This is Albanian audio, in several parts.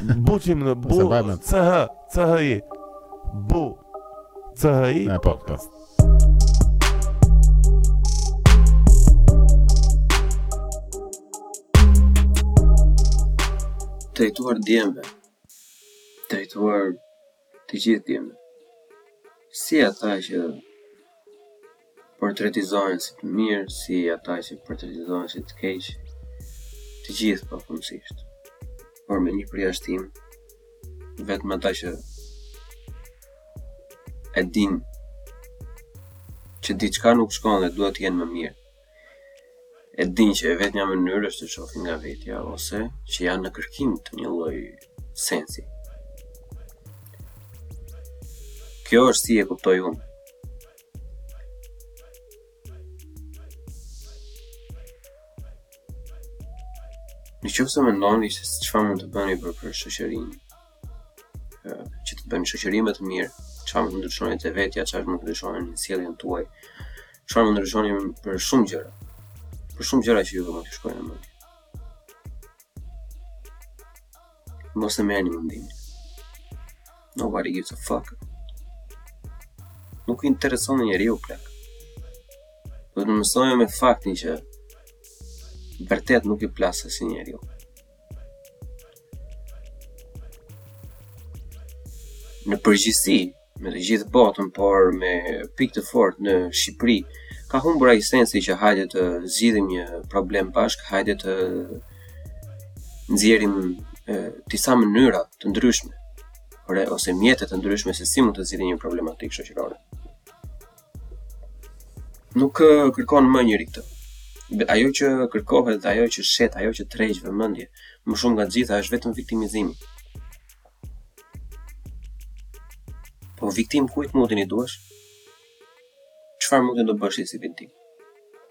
Buçim në bu CH CHI Bu CHI Në podcast. Drejtuar djemve Drejtuar të gjithë djemve, si ata që portretizohen si të mirë, si ata që portretizohen si të keq, të gjithë pafundësisht, por me një përjashtim, vetëm ata që e dinë që diçka nuk shkon dhe duhet të jenë më mirë. e dinë që e vetmja mënyrë është të shohin nga vetja ose që janë në kërkim të një lloj sensi. Kjo është si e kuptoj unë. Në qoftë se mendoni, ishte se çfarë mund të bëni për për shoqërinë. që ta bëni shoqërinë më të mirë, çfarë mund të ndryshoni te vetja, çfarë mund të ndryshoni në sjelljen tuaj, çfarë mund të ndryshoni për shumë gjëra. Për shumë gjëra që ju do t'ju shkojnë në mendje. Mos e merrni mundimin. Nobody gives a fuck. Nuk i intereson më njeriu, plak. Do të mësohemi me faktin që vërtet nuk i plas asnjeriu. Në përgjithësi, në të gjithë botën, por me pikë të fortë në Shqipëri, ka humbur ai sensi që hajde të zgjidhim një problem bashkë, hajde të nxjerrim disa mënyra të ndryshme ose mjete të ndryshme se si mund të zgjidhim një problematikë shoqërore. Nuk kërkon më njeri këtë. Ajo që kërkohet dhe ajo që shet, ajo që tërheq vëmendje më shumë nga të gjitha është vetëm viktimizimi. Po viktim kujt mutin i duhesh? Çfarë mutin do bësh ti si viktim?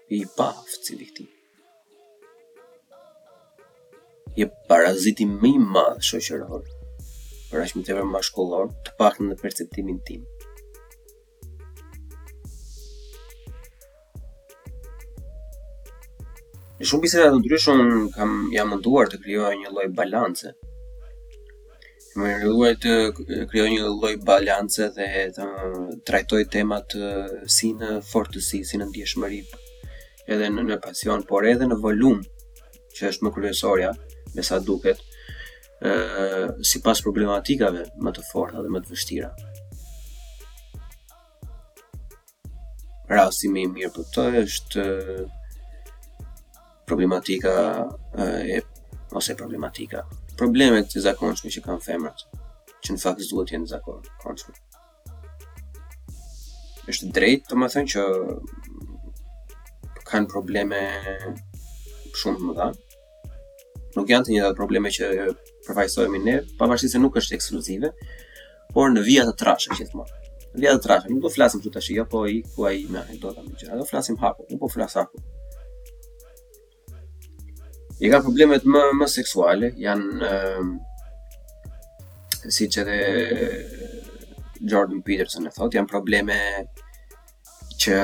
Je i paaftë si viktim. Je paraziti më i madh shoqëror, por aq më tepër mashkullor, të paktën në perceptimin tim. Në shumë biseda të ndryshme unë kam jam munduar të krijoj një lloj balance. Më duhej të krijoj një lloj balance dhe të trajtoj temat si në fortësi, si në ndjeshmëri. edhe në, në pasion, por edhe në volum, që është më kryesorja, me sa duket, ë sipas problematikave më të forta dhe më të vështira. Rasti më i mirë për këtë është problematika e ose problematika. problemet e zakonshme që kanë femrat, që në fakt s'duhet të jenë zakonshme. është drejt, domethënë që kanë probleme shumë të mëdha. Nuk janë të njëjtat probleme që përfaqësohemi ne, pavarësisht se nuk është ekskluzive, por në vija të trasha gjithmonë. Në vija të trasha, nuk do flasim të të shio, jo, po i ku a i me anekdota me gjëra, do flasim haku, nuk po flas haku. I kanë problemet më më seksuale, janë uh, siç edhe Jordan Peterson e thotë, janë probleme që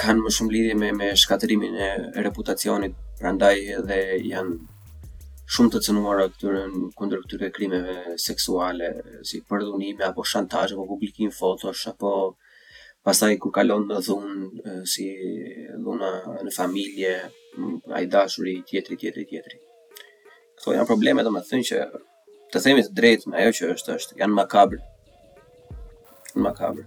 kanë më shumë lidhje me me shkatërrimin e reputacionit, prandaj edhe janë shumë të cenuara këtyre kundër këtyre krimeve seksuale, si përdhunime apo shantazh apo publikim fotosh apo uh, pastaj kur kalon në dhunë si dhuna në familje, ai i dashuri e tjetri tjetri tjetri. Këto janë probleme domethënë që të themi të drejtën ajo që është është janë makabre, makabre.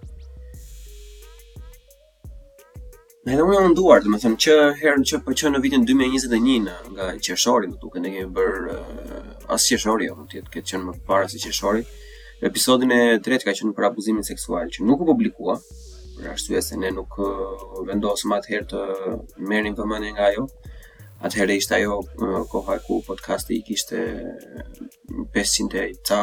Edhe unë jam munduar, domethënë që herën që po qe në vitin 2021 në nga qershori më duket ne kemi bërë uh, as qershori, duhet të ketë qenë më parë se qershori. Episodi i tretë ka qenë për abuzimin seksual që nuk u publikua, për arsye se ne nuk uh, vendosëm atëherë të merrim vëmendje nga ajo. Atëherë ishte ajo uh, koha ku podcasti i kishte 500 e ca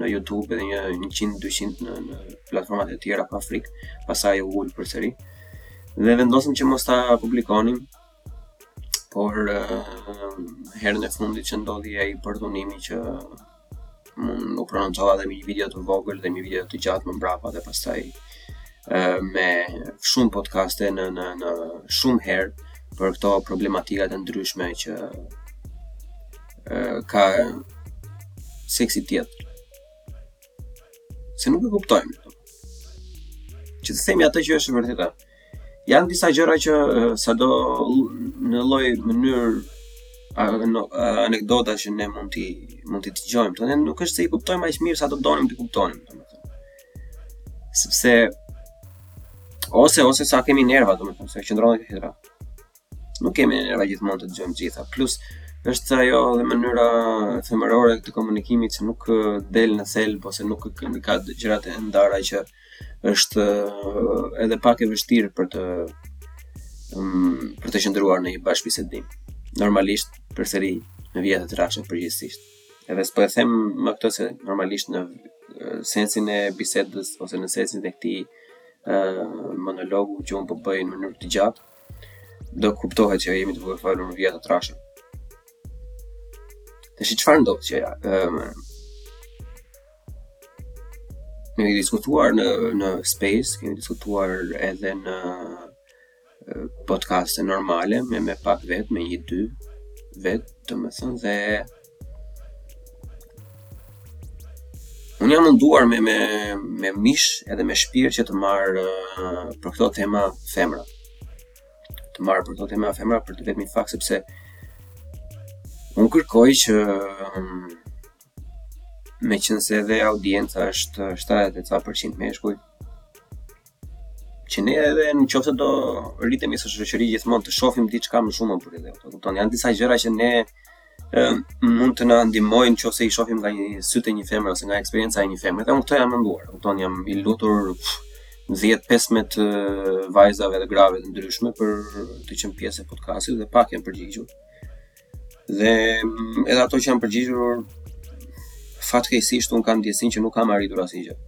në YouTube dhe një 100-200 në, në platformat e tjera pa frikë, pastaj u ul përsëri. Dhe vendosëm që mos ta publikonim, por uh, herën e fundit që ndodhi ai përdhunimi që unë u prononcova dhe me një video të vogël dhe një video të gjatë më mbrapa dhe pastaj uh, me shumë podcaste në, në, në shumë herë për këto problematikat e ndryshme që ka seksi tjetër. Se nuk e kuptojmë. Që të themi atë që është e vërteta. Janë disa gjëra që sado në lloj mënyrë anekdota që ne mund t'i mund t'i dëgjojmë, por ne nuk është se i kuptojmë aq mirë sa do donim të kuptonim, domethënë. Sepse ose ose sa kemi nerva, domethënë, se qëndron tek hidra. nuk kemi nerva gjithmonë të dëgjojmë të gjitha. Plus, është ajo dhe mënyra femërore të komunikimit që nuk del në thelb ose nuk ka gjërat e ndara që është edhe pak e vështirë për të um, për të qëndruar në një bashkëbisedim. Normalisht, përsëri në vijat e trashë përgjithësisht. Edhe po e them këtë se normalisht në sensin e bisedës ose në sensin e këtij monologu që unë po bëj në mënyrë të gjatë, do kuptohet që jemi duke folur në vija të trasha. Dhe shi çfarë ndodh që ja, um, kemi diskutuar në, në Space, kemi diskutuar edhe në podcaste normale, me, me pak vetë, me një dy vetë, domethënë dhe Unë jam munduar me me me mish edhe me shpirt që të marr uh, për këto tema femra. Të marr për këto tema femra për të vetmin fakt sepse unë kërkoj që um, meqenëse edhe audienca është 70% meshkuj që ne edhe në qoftë se do rritemi si shoqëri gjithmonë të shofim diçka më shumë për edhe, kupton, janë disa gjëra që ne e, mund të na ndihmojnë nëse i shohim nga sytë e një femre ose nga eksperienca e një femre. Dhe unë këtë jam munduar, kupton, ju kam lutur 10-15 vajzave dhe grave të ndryshme për të qenë pjesë e podcastit dhe pak janë përgjigjur. Dhe mm, edhe ato që janë përgjigjur fatkeqësisht unë kam ndjesinë që nuk kam arritur asnjë gjë.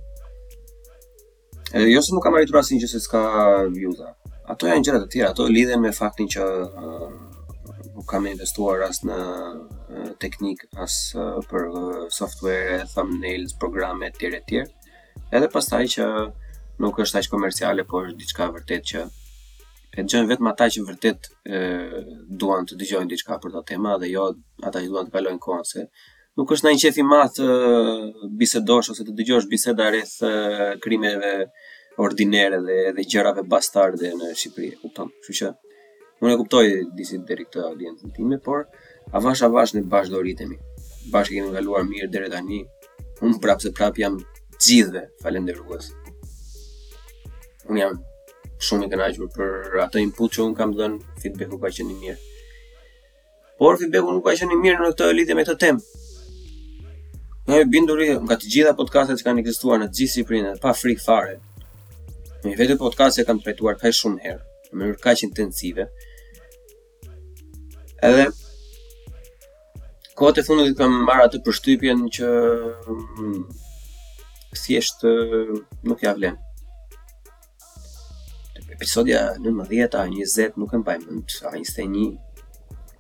E, jo se nuk kam arritur asnjë gjë se s'ka views-a. Ato janë gjëra të tjera, ato lidhen me faktin që uh, nuk kam investuar as në uh, teknikë, as uh, për uh, software, thumbnails, programe etj etj. Edhe pastaj që nuk është aq komerciale, por është diçka vërtet që e dëgjojnë vetëm ata që vërtet e, duan të dëgjojnë diçka për këto tema dhe jo ata që duan të kalojnë kohën se Nuk është ndonjë qejf i madh të bisedosh ose të dëgjosh biseda rreth krimeve ordinere dhe gjërave bastarde në Shqipëri, e kupton? Kështu që unë e kuptoj disi deri diku audiencën time, por avash avash ne bash do rritemi, bash e kemi kaluar mirë deri tani, unë prapëseprapë u jam të gjithëve falënderues. Unë jam shumë i kënaqur për atë input që unë kam dhënë, feedback-u ka qenë i mirë. Por feedbacku nuk ka qenë i mirë në këtë lidhje me këto tema. Jam i bindur nga të gjitha podcastet që kanë ekzistuar në gjithë Shqipërinë dhe pa frikë fare. Në këtë podcast e kam trajtuar kaq shumë herë, në mënyrë kaq intensive. Edhe kohët e fundit kam marrë atë përshtypjen që mm, thjesht nuk ja vlen. Episodi 19 a 20 nuk e mbaj mend, a 21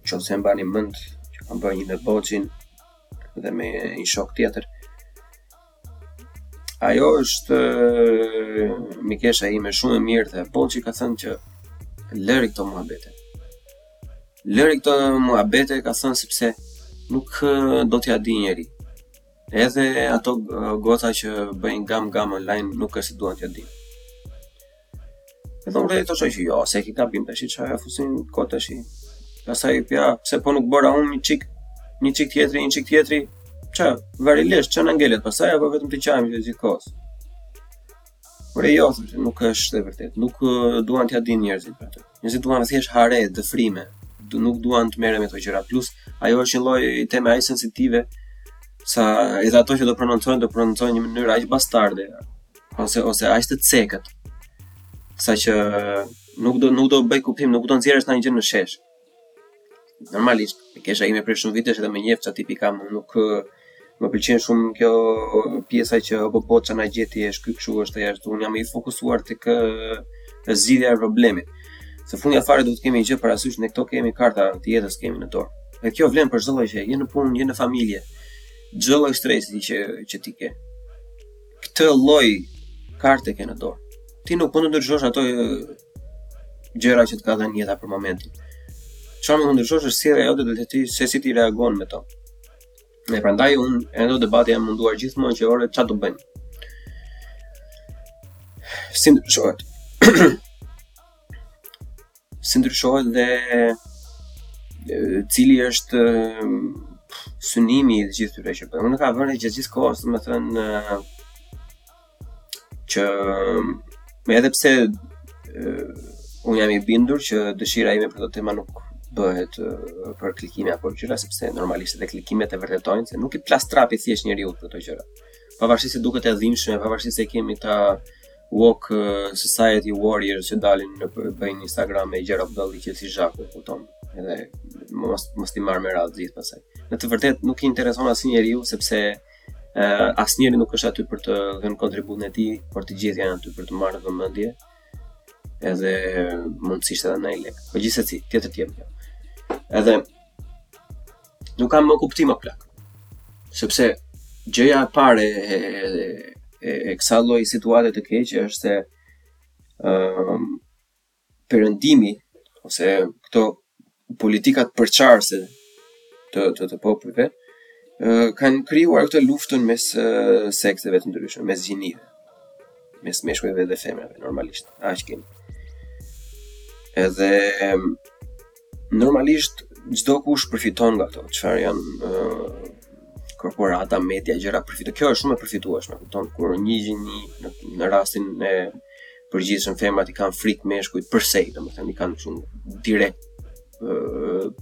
qoftë se e mbani mend që kam bërë një me Boxhin dhe me një shok tjetër ajo është mikesha ime shumë e mirë dhe Boxhi ka thënë që lëri këto muhabete lëri këto muhabete ka thënë sepse nuk do t'ia dijë njeri Edhe ato goca që bëjnë gam gam online nuk është se duan t'ia dinë. E thonë dhe ata që jo, se e ke gabim ti shi që e fusin kot të shi. Pastaj pse po nuk bëra unë një çik, një çik tjetri, një çik tjetri, ça, vari lesht, ça na ngelet pastaj, apo vetëm të qajmë gjithë kohës. Po ore jo, sepse nuk është e vërtetë. Nuk duan t'ia dinë njerëzit për atë. Njerëzit duan thjesht hare, dëfrime. Nuk duan të merren me këto gjëra. Plus, ajo është një lloj teme aq sensitive sa edhe ato që do prononcojnë, do prononcojnë në mënyrë aq bastarde ose ose aq të cekët. Sa që nuk do nuk do bëjë kuptim, nuk do nxjerrësh ndonjë gjë në shesh. Normalisht, mikesha ime prej shumë vitesh dhe më njeh ça tipi jam, mua nuk më pëlqen shumë kjo pjesa që o bo bo ça na gjeti është ky kshu është ai ashtu, unë jam më i fokusuar tek zgjidhja e problemit. Se fundja fare duhet të kemi një gjë parasysh ne këto kemi karta të jetës kemi në dorë. Dhe kjo vlen për çdo lloj gjëje, je në punë, je në familje, çdo lloj stresi që që ti ke. Këtë lloj karte ke në dorë. Ti nuk mund të ndryshosh ato gjëra që të ka dhënë jeta për momentin. Çfarë mund të ndryshosh është sjellja jote dhe ti se si ti reagon me to. Dhe prandaj unë në çdo debat jam munduar gjithmonë që ore çfarë do bëjmë. Si ndryshohet? si ndryshohet dhe cili është synimi i gjithë këtyre që bëjmë. Unë kam vënë gjithë gjithë kohës, domethënë që edhe pse unë jam i bindur që dëshira ime për këto tema nuk bëhet për klikime apo gjëra sepse normalisht edhe klikimet e vërtetojnë se nuk i plas trapi thjesht njeriu për këto gjëra. Pavarësisht se duket e dhimbshme, pavarësisht se kemi këta woke society warriors që dalin e bëjnë Instagram e gjëra Beli, Qesi, Zhaku, kupton? Edhe mos mos t'i marr me radhë gjithë pastaj. Në të vërtetë nuk i intereson asnjë njeriu sepse asnjeri nuk është aty për të dhënë kontributin e tij, por të gjithë janë aty për të marrë vëmendje. Edhe mundësisht edhe ndonjë lek. Po gjithsesi, tjetër temë kjo. Edhe nuk ka më kuptim o plak. Sepse gjëja e parë e e, e kësaj lloj situate të keqe është se ëm um, perëndimi ose këto politikat përçarëse të të, të popujve kanë krijuar këtë luftën mes sekseve të ndryshme, mes gjinive, mes meshkujve dhe femrave normalisht. Aq kemi. Edhe Normalisht çdokush përfiton nga ato, çfarë janë korporata, media, gjëra përfitojnë. Kjo është shumë e përfitueshme, kupton? Kur një gjini në, në rastin e përgjithshëm femrat i kanë frikë meshkujt përse, domethënë i kanë shumë direkt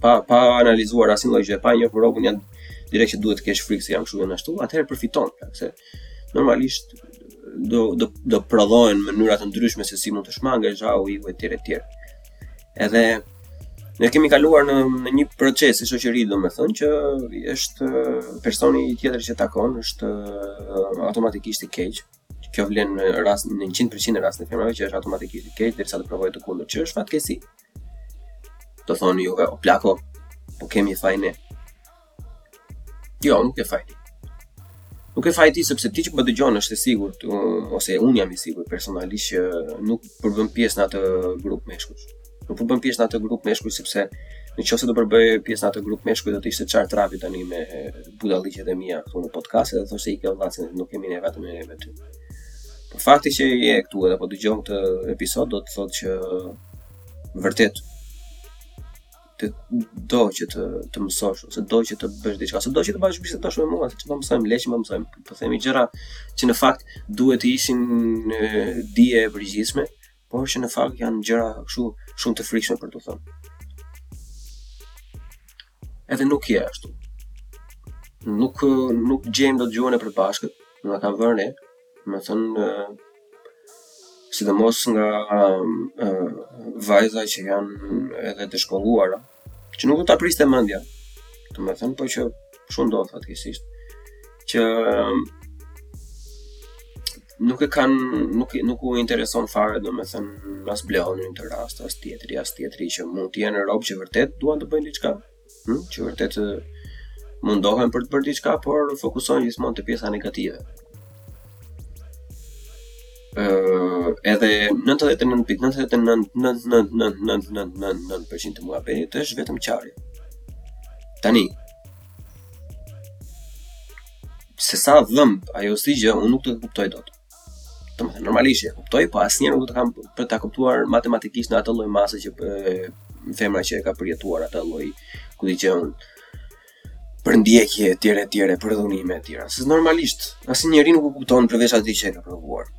pa pa analizuar asnjë lloj gjë, pa një provën janë direkt që duhet të kesh frikë se jam kështu jam ashtu, atëherë përfiton, se Normalisht do do do prodhohen mënyra të ndryshme se si mund të shmangesh zhau i etj etj. Edhe ne kemi kaluar në në një proces si shoqëri, domethënë që është personi i tjetër që takon është automatikisht i keq. Kjo vlen në rast në 100% e rasteve femrave që është automatikisht i keq derisa të provojë të kundërt që është fatkeqësi. Do thoni ju, o plako, po kemi faj ne. Jo, nuk ke faj ti. Nuk ke faj ti sepse ti që më po dëgjon është e sigurt, ose un jam i sigurt personalisht që nuk përbën pjesë në atë grup meshkujsh. Nuk përbën pjesë në atë grup meshkujsh sepse në qoftë se do bëje pjesë në atë grup meshkujsh do të ishte çarë trapi tani me budalliqet e mia këtu në podcast dhe thoshe ik e vllaçko nuk kemi ne vetëm ne me ty. Po fakti që je këtu edhe po dëgjon këtë episod do të thotë që vërtet të do që të të mësosh ose do që të bësh diçka, ose do që të bësh bisedosh me mua, se çfarë mësojmë, leçi më mësojmë, po themi gjëra që në fakt duhet të ishin dije e përgjithshme, por që në fakt janë gjëra kështu shumë të frikshme për të thënë. Edhe nuk je ashtu. Nuk nuk gjejmë dot gjuhën e përbashkët, na kanë vënë Domethënë sidomos nga vajzat që jan edhe të shkolluara që nuk do ta priste mëndja domethënë po që kshu ndodh fatkeqsisht që nuk e kan nuk i nuk u intereson fare domethënë as bleuni në këtë rast as tjetri as tjetri që mund të jen rob që vërtet duan të bëjn diçka. Hmm, që vërtet mundohen për të bërë diçka, por fokusohen gjithmonë te pjesa negative. Ëh, uh, edhe 99.999999% e muhabetit është vetëm qarje. Tani, se sa dhëmb ajo si gjë, unë nuk e kuptoj dot. Domethënë normalisht e kuptoj, po asnjëherë nuk do të kem për ta kuptuar matematikisht në atë lloj mase që femra që e ka përjetuar atë lloj ku di unë përndjekje etj etj për dhunime etj. Se normalisht asnjë njeri nuk e kupton përveç atij që e ka provuar.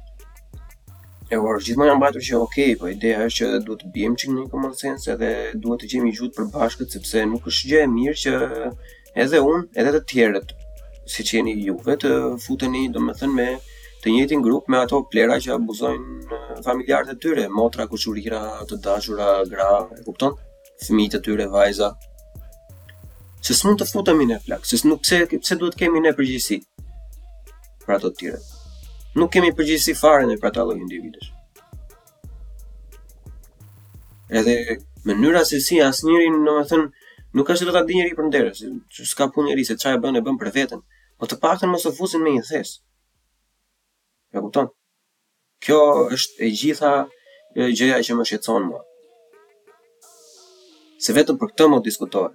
E por gjithmonë jam munduar që ok, po ideja është që duhet të biem çik në një common sense edhe duhet të gjejmë një gjuhë të përbashkët sepse nuk është gjë e mirë që edhe unë, edhe të tjerët, siç jeni juve, të futeni, domethënë, në të njëjtin grup me ato plehra që abuzojnë familjarët e tyre, motra, kushurira, të dashura, gra, e kupton? Fëmijët e tyre, vajza. Se s'mund të futemi në lak, se nuk pse, pse duhet kemi ne përgjegjësi për ato të tjerë. Nuk kemi përgjegjësi fare ne për ato lloj individësh. Edhe mënyra se si asnjeri, domethënë, nuk është rreth atij njeriu për nder, se s'ka punë njeri se çfarë bën e bën për veten, po të paktën mos të fusin në një thes. E kupton? Kjo është e gjitha gjëja që më shqetëson mua. Se vetëm për këtë më diskutohet.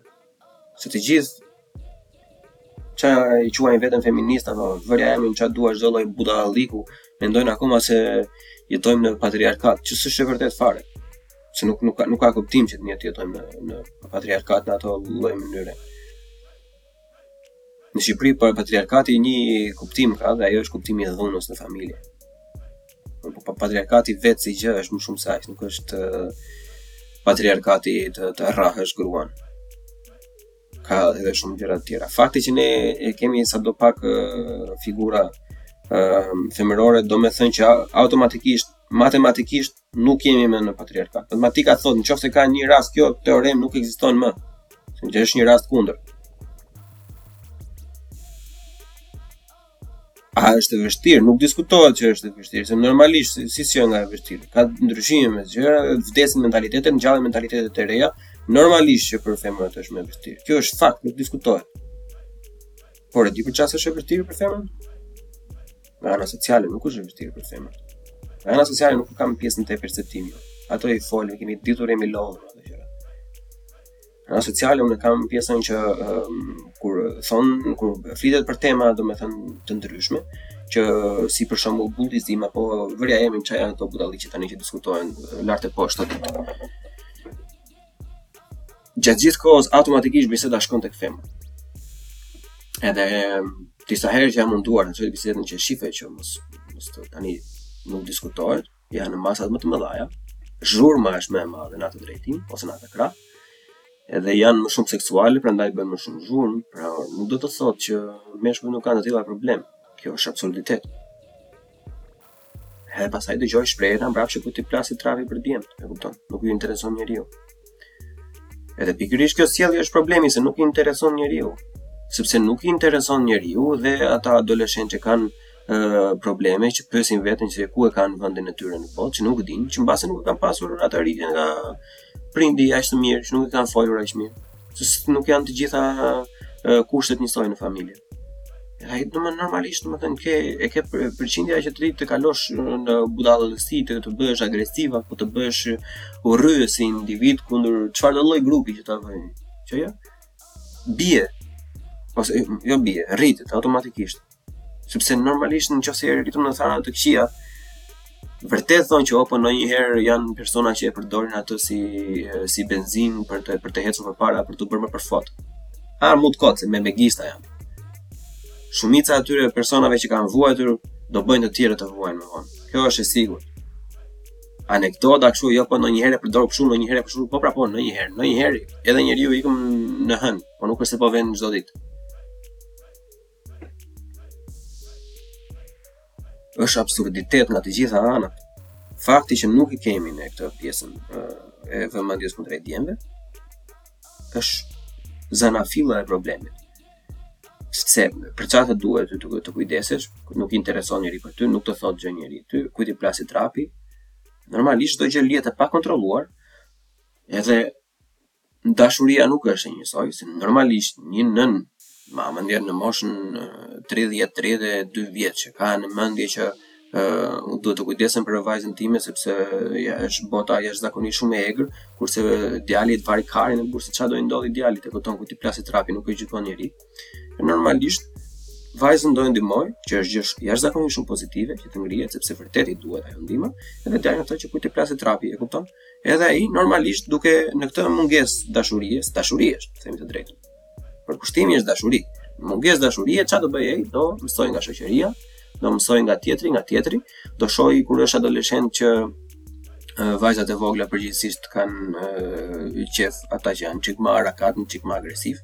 Se të gjithë ça i quajnë veten feminista apo vërja emrin ça do çdo lloj budalliku mendojnë akoma se jetojmë në patriarkat, që s'është e vërtetë fare, se nuk nuk ka nuk ka kuptim që ne të jetojmë në patriarkat në ato lloj mënyre. Në Shqipëri për patriarkati një kuptim ka dhe ajo është kuptimi i dhunës në familje. Po, po, po patriarkati vetë si gjë është më shumë se aq, nuk është patriarkati të të rrahësh gruan. Ka edhe shumë gjëra të tjera. Fakti që ne e kemi sadopak figura ë femërore domethënë që automatikisht matematikisht Nuk jemi më në patriarkat. Matematika thotë në qoftë se ka një rast kjo teoremë nuk ekziston më. Që është një rast kundër. A është e vështirë? Nuk diskutohet që është e vështirë, se normalisht si si sjell nga e vështirë. Ka ndryshime me gjëra, vdesin mentalitetet, ngjallen mentalitete të reja, normalisht që për femrat është më e vështirë. Kjo është fakt, nuk diskutohet. Por e di për çfarë është e vështirë për femrat? Nga ana sociale nuk është e vështirë për femër. Nga ana sociale nuk kam pjesën te perceptimi. Ato i folëm, kemi ditur jemi lodhur me ato gjëra. Nga ana sociale unë kam pjesën që um, kur thon kur flitet për tema, domethënë të ndryshme, që si për shembull bullizim apo vërja emrin ça janë ato budalliqe tani që diskutohen lart e poshtë aty. gjatë gjithë kohës automatikisht biseda shkon tek femra. Edhe disa herë që jam munduar të çoj bisedën që shifej që mos mos të tani nuk diskutohet, janë masat më të mëdha. Zhurma është më e madhe në atë drejtim ose në atë krah. Edhe janë më shumë seksuale, prandaj bën më shumë zhurmë, pra nuk do të thotë që meshkujt nuk kanë të tilla problem. Kjo është absurditet. Edhe pastaj dëgjoj shprehjen mbrapsht kujt i plasi trapi për djemt, e kupton? Nuk i intereson njeriu. Edhe pikërisht kjo sjellje është problemi se nuk i intereson njeriu, sepse nuk i intereson njeriu dhe ata adoleshentë që kanë ë probleme që pyesin veten se ku e kanë vendin e tyre në botë, që nuk dinë, që mbase nuk e kanë pasur atë rritje nga Prindi aq të mirë që nuk e kanë folur aq mirë. Se nuk janë të gjitha kushtet njësoj në familje. Ai domë normalisht, domethënë ke e ke përqindja që ti të kalosh në budallësi, të të bëhesh agresiv apo të bëhesh urryes si individ kundër çfarëdo lloj grupi që ta vënë. Që ja bie ose jo bie, rritet automatikisht. sepse normalisht në qoftë se je rritur në rrethana të këqija, vërtet thonë që o po ndonjëherë janë persona që e përdorin atë si si benzinë për të për të ecur përpara, për të bërë më për fat. Ah, mut kot, se me megista janë. Shumica e atyre personave që kanë vuajtur do bëjnë të tjerë të vuajnë më vonë. Kjo është e sigurt. Anekdota kështu, jo po ndonjëherë e përdor kështu, ndonjëherë kështu, po prapë ndonjëherë, ndonjëherë edhe njeriu ikën në hënë, po nuk është se po vjen çdo ditë. Është absurditet nga të gjitha anët. Fakti që nuk e kemi ne këtë pjesën e vëmendjes kundrejt djemve, është zanafilla e problemit. Sepse për çfarë të duhet të duhet të kujdesesh, nuk i intereson njeri për ty, nuk të thotë gjë njeri ty, kujt i plasi trapi, normalisht çdo gjë lihet e pakontrolluar, edhe dashuria nuk është njësoj, se normalisht një nënë me vëmendje në moshën tridhjetë, tridhjetë e dy vjeç që ka në mendje që unë duhet të kujdesem për vajzën time sepse ja është bota jashtëzakonisht shumë e egër, kurse djali të varë karin, kurse çfarë do i ndodhi djalit, e kupton, kujt i plasi trapi nuk e gjykon njeri. Normalisht vajzën do e ndihmojë, që është gjë jashtëzakonisht shumë pozitive, që të ngrihet sepse vërtet i duhet ajo ndihmë, edhe djalin ato që kujt i plasi trapi, e kupton? Edhe ai normalisht duke në këtë mungesë dashurie, dashuri është, themi të drejtën. Përkushtimi është dashuri. Në mungesë dashurie, çfarë do bëjë ai? Do mësojë nga shoqëria, do mësoj nga tjetri, nga tjetri, do shoj kur është adoleshent që vajzat e vogla përgjithësisht kanë qef ata që janë çik më arakat, çik më agresiv.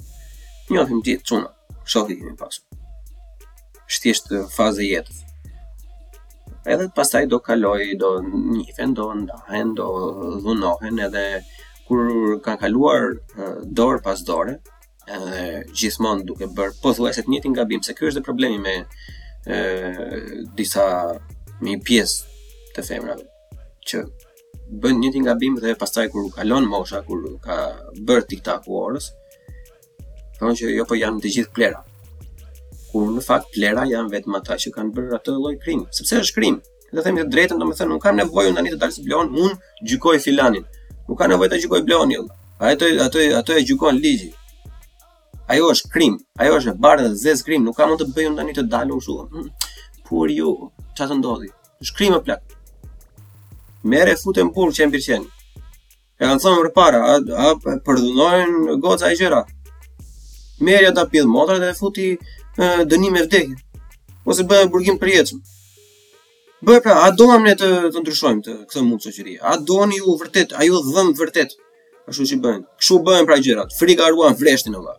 Njohim çuna, shohim më pas. Është thjesht fazë e jetës. Edhe pastaj do kaloj, do njihen, do ndahen, do dhunohen edhe kur ka kaluar dorë pas dore, edhe gjithmonë duke bërë pothuajse të njëjtin gabim, se ky është dhe problemi me ë disa me një pjesë të femrave që bën të njëjtin gabim dhe pastaj kur u kalon mosha kur u ka bërë tiktaku orës thonë që jo po janë të gjithë plera kur në fakt plera janë vetëm ata që kanë bërë atë lloj krim sepse është krim do të themi të drejtën, domethënë nuk kam nevojë unë tani të dalë si Bleoni, unë gjykoj filanin. Nuk ka nevojë ta gjykojë Bleoni. Ato ato ato e gjykon ligji. Ajo është krim, ajo është e bardhë dhe zez krim, nuk ka mund të bëj unë tani të dalë kështu. Hmm. Po, ça të ndodhi? Është krim more plak. Merre e fute n'burg qen bir qeni. E kanë thënë përpara, a, a përdhunon goca e gjëra. Merja ta qifsha motrën dhe e futi e, dënim me vdekje. Ose bëhe burgim përjetë. Bëhe pra, a doni me të, të ndryshojmë këtë mut shoqërie? A doni ju vërtet, a ju dhemb vërtet? Ashtu që bëhen? Këshu bëhen pra gjërat. Frika ruan vreshtin ore.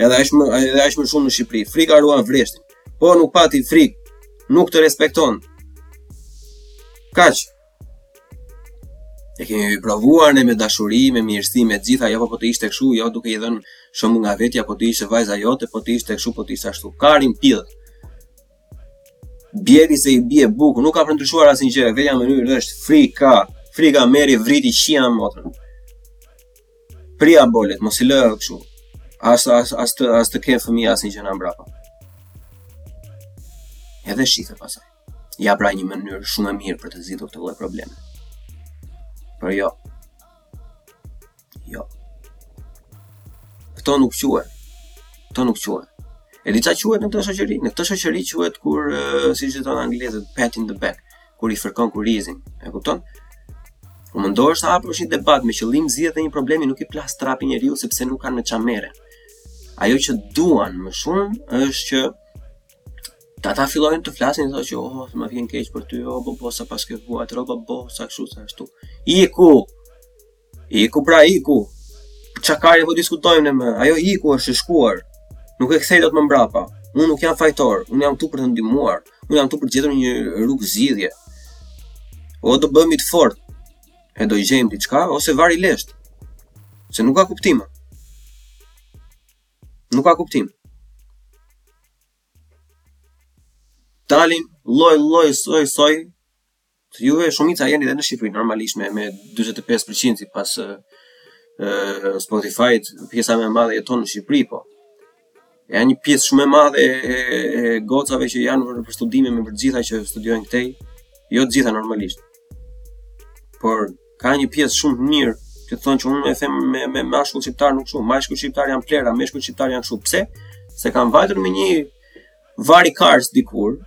Edhe aq më, edhe aq më shumë në Shqipëri. Frika ruan vreshtin. Po nuk pati frikë. Nuk të respekton. Kaq. E kemi provuar ne me dashuri, me mirësi, me të gjitha, jo po të ishte kështu, jo duke i dhënë shumë nga vetja, po të ishte vajza jote, po të ishte kështu, po të ishte ashtu. Kari n'pidh. Bjeri se i bie buk, nuk ka për t'ndryshuar asnjë gjë, e vetmja mënyrë është frika. Frika merri vriti qija motrën. Prija bolet, mos i lë kështu. As as as të as të ketë fëmijë asnjë gjë nga mbrapa. Edhe shife pastaj. Ja pra një mënyrë shumë e mirë për të zgjidhur këtë lloj problemi. Por jo. Jo. Këto nuk quhen. Këto nuk quhen. E di çfarë quhet në këtë shoqëri? Në këtë shoqëri quhet kur siç thonë anglezët pat in the back, kur i fërkon kurizin. E kupton? Kur mundohesh të hapësh një debat me qëllim zgjidhjen e një problemi, nuk i plas trapi njeriu sepse nuk kanë më ça merr. Ajo që duan më shumë është që Ta ta fillojnë të flasin t'i thotë që oh, më vjen keq për ty, oh, bo, bo, sa paske vuajt, oh, bo, bo, sa kështu, sa ashtu. Iku! Iku, pra, iku! Ça kari po diskutojmë ne më, ajo iku është e shkuar, nuk e kthej dot më mbrapa, unë nuk jam fajtor, unë jam ktu për të ndihmuar, unë jam ktu për të gjetur një rrugë zgjidhje, o do bëmi të fort, e do gjejmë diçka, ose vari leshtë, se nuk ka kuptim ma. Nuk ka kuptim. Dalin lloj lloj soj soj të juve shumica jeni edhe në Shqipëri normalisht me me 45% sipas ë Spotify-t pjesa më e madhe jeton në Shqipëri po. Janë një pjesë shumë e madhe e, e gocave që janë për studime me për të gjitha që studiojnë këtej, jo të gjitha normalisht. por ka një pjesë shumë të mirë që thonë që unë e them me me mashkull shqiptar nuk shkoj, meshkujt shqiptarë janë plehra, meshkujt shqiptarë janë kështu. Pse? Se kanë vajtur me një vari kars dikur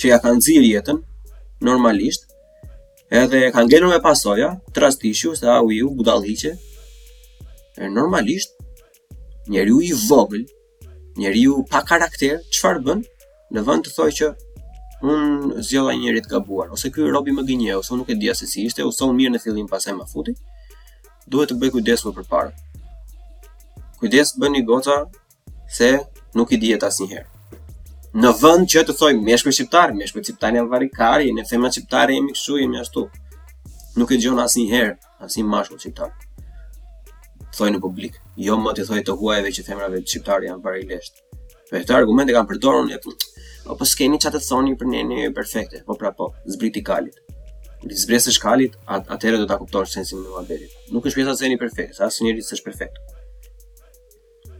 që ia ka nxirë jetën normalisht. Edhe kanë ngelur me pasoja, trastishu se au iu budalliqe. E normalisht njeriu i vogël Njeriu pa karakter, çfarë bën? Në vend të thojë që un zgjodha një njeri të gabuar, ose ky robi më gënjeu, ose un nuk e dija se si ishte, u soll mirë në fillim, pastaj më futi. Duhet të bëj kujdes më përpara. Kujdes bëni goca se nuk i dihet asnjëherë. Në vend që të thojë meshkuj shqiptar, meshkuj shqiptar janë varrikari, ne femra shqiptare jemi kështu, jemi ashtu. Nuk e dëgjon asnjëherë. Asnjë mashkull shqiptar të thojë në publik, jo më t'i thojë të huajve që femrat shqiptare janë vari lesht. Për këtë argument e kanë përdorur një punë. O po s'keni ça të thoni për ne ne perfekte, po pra po, zbriti kalit. Në zbritsh kalit, at atëherë do ta kuptosh sensin e muhabetit. Nuk është pjesa se jeni perfekt, se asnjë njeri s'është perfekt.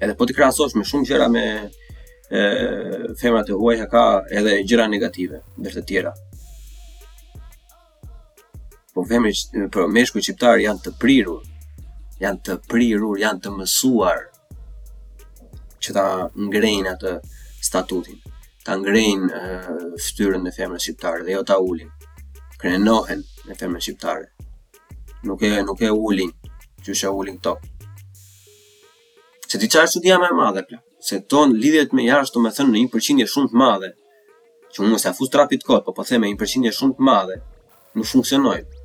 Edhe po t'i krahasosh me shumë gjëra me e femrat e huaja ka edhe gjëra negative, ndër të tjera. Po femër po meshkujt shqiptarë janë të prirur, janë të prirur, janë të mësuar që ta ngrejnë atë statutin, ta ngrejnë fytyrën e femrës shqiptare dhe jo ta ulin, krenohen me femrën shqiptare, nuk e nuk e ulin qysh e ulin këto. E di çfarë është çudia më e madhe plak, se këto lidhjet me jashtë do me thënë në një përqindje shumë të madhe, që unë s'ja fus trapit kot, po po themi një përqindje shumë të madhe, nuk funksionojnë.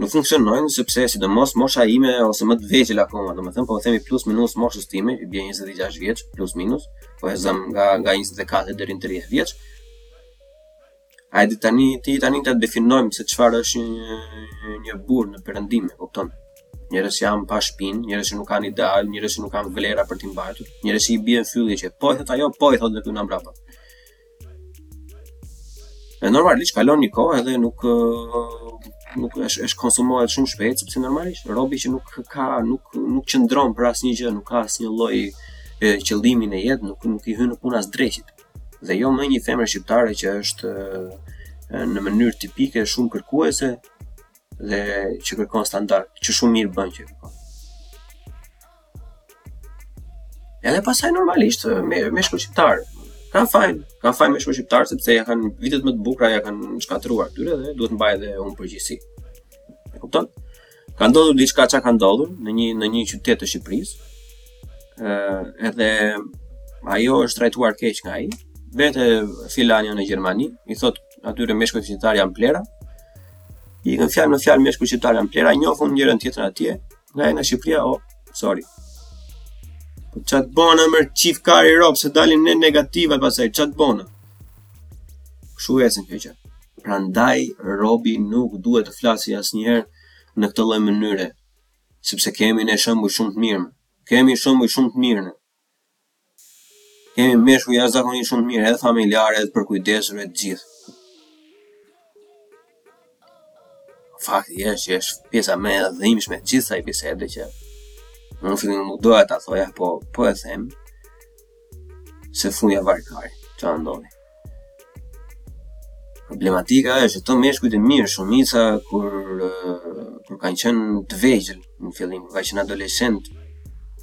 Nuk funksionojnë sepse sidomos mosha ime ose më të vegjël akoma, do me thënë po po themi plus minus moshës time, i bie 26 vjeç, plus minus, po e zëm nga, nga 24 deri në 30 vjeç, Hajde tani ti tani ta definojmë se çfarë është një një burrë në perëndim më kupton? Njerëz që janë pa shpinë, njerëz që nuk kanë ideal, njerëz që nuk kanë vlera për t'i mbajtur, njerëz që i bien fyellit që po i thotë ajo, po i thotë këtu na mbrapa. E normalisht kalon një kohë edhe nuk ë nuk është është konsumohet shumë shpejt sepse normalisht robi që nuk ka nuk nuk qëndron për asnjë gjë, nuk ka asnjë lloj qëllimi në jetë, nuk nuk i hyn në punë as dreqit. dhe jo më një femër shqiptare që është në mënyrë tipike shumë kërkuese dhe që kërkon standard, që shumë mirë bën që kërkon. Edhe pastaj normalisht me meshkujt shqiptarë. Kanë fajin, kanë fajin meshkujt shqiptarë sepse ia kanë vitet më të bukura, ia kanë shkatërruar këtyre dhe duhet të mbaj edhe unë përgjegjësi. E kupton? Ka ndodhur diçka, ça ka ndodhur në një në një qytet të Shqipërisë. ë edhe ajo është trajtuar keq nga ai. Vete filania në Gjermani i thotë atyre meshkujt shqiptarë janë plehra. I kanë fjalë në fjalë meshkujt shqiptarë janë plehra, njohin njërën tjetrën atje. Nga je? Nga Shqipëria, o, oh, sorry. Po ça t'bona mër qift kari rob se dalin ne negativë pastaj, ça t'bona. Kështu ecën kjo gjë. Prandaj robi nuk duhet të flasi asnjëherë në këtë lloj mënyre, sepse kemi ne shembuj shumë të mirë. Kemi shembuj shumë të mirë. Kemi meshkuj jashtëzakonisht shumë të mirë, edhe familjarë, edhe të përkujdesur e të gjithë. Fakti është që është pjesa më e dhimbshme e gjithë kësaj bisede që në fillim nuk doja ta thoja, po po e them se fundja varikarin çfarë ndodhi. Problematika është që këta meshkujt e mirë shumica kur kur kanë qenë të vegjël, në fillim, kur kanë qenë adoleshent,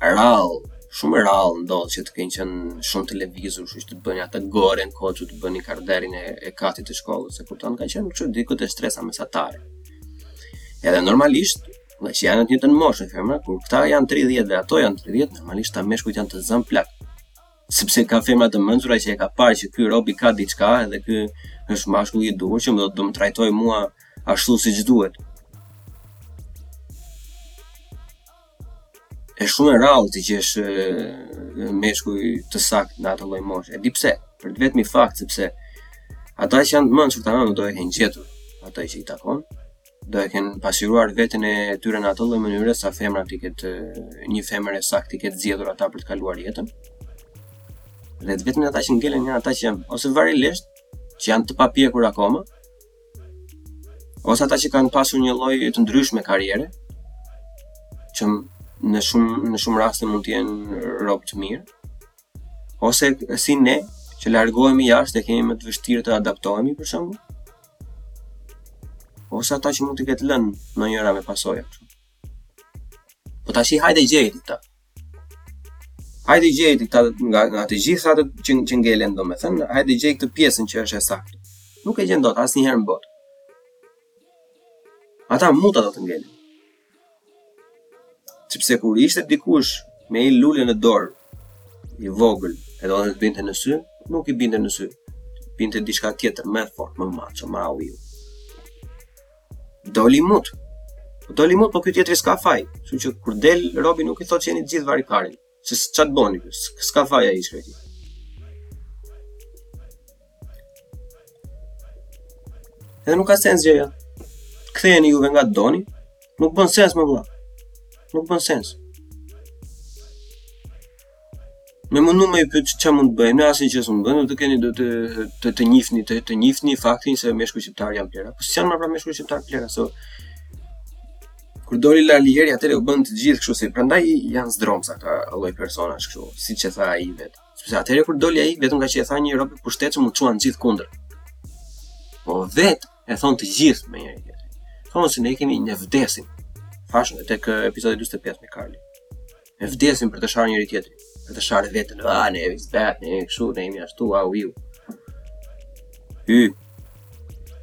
rallë, shumë rallë ndodh që të kenë qenë shumë të lëvizur, kështu që të bënin atë gore në kohë që të bënin karderin e, e katit të shkollës, e kupton, kanë qenë kështu diku te shtresa mesatare. Edhe normalisht, ngaqë janë te e njëjta moshë femra, kur këta janë 30 dhe ato janë 30, normalisht këta meshkujt janë të zënë plak. sepse ka femra të mençura që e kanë parë që ky robi ka diçka edhe ky është mashkulli i duhur që më do të më trajtojë mua ashtu siç duhet. E shumë e rallë të gjesh meshkuj të saktë në atë lloj moshe. E di pse, për të vetmin fakt, sepse ato që janë të mençura tani do e kenë gjetur, ato që i takon, do e kenë pasqyruar veten e tyre në atë lloj mënyre sa femra t'i ketë një femër e saktë t'i ketë zgjedhur ata për të kaluar jetën. Dhe të vetmit ata që ngelen janë ata që janë ose varilisht që janë të papjekur akoma, ose ata që kanë pasur një lloj të ndryshme karriere, që në shumë në shumë raste mund të jenë robë të mirë, ose si ne që largohemi jashtë e kemi më të vështirë të adaptohemi për shembull. Ose ata që mund t'i ketë lënë ndonjëra me pasoja. Po tashi hajde gjeji këta. Hajde gjeji këta nga, nga të gjithë ata që, që ngelen domethënë, hajde gjeje këtë pjesën që është e saktë. Nuk e gjen dot asnjëherë në botë. Ata muta do të ngelen. Sepse kur ishte dikush me një lule në dorë, i vogël, e donte të binte në sy, nuk i binte në sy. Binte diçka tjetër, më e fortë, më maço, më auiu. Doli mut. Po doli mut, po ky tjetri s'ka faj. Kështu që kur del robi nuk i thotë që jeni të gjithë varikarin. Se ça të bëni, s'ka faj ai i shkreti. Edhe nuk ka sens gjëja. Ktheheni juve nga të doni, nuk bën sens më vëlla. Nuk bën sens. Minimumi që mund të bëjmë, në asin që së mund të bëjmë, të kini, do të, të, të njifni, të, të njifni faktin se me shku qëptar janë plera. Po si janë ma pra meshkujt shqiptarë plera, se Kur doli Lalieri atëherë u bënë të gjithë kështu se prandaj janë zdromsa këta lloj personash kështu, siç e tha ai vetë. Sepse atëherë kur doli ai vetëm kaq e tha një rob i pushtetshëm u çuan gjithë kundër. Po vetë e thonë të gjithë me njëri-tjetrin. Thonë se ne kemi ne vdesim. E thashë tek episodi 25 me Karli. E vdesim për të sharë njëri-tjetrin. Për të sharë veten, a, ah, ne jemi si vetë, ne jemi kështu, ne jemi ashtu, a, u ju. Hy.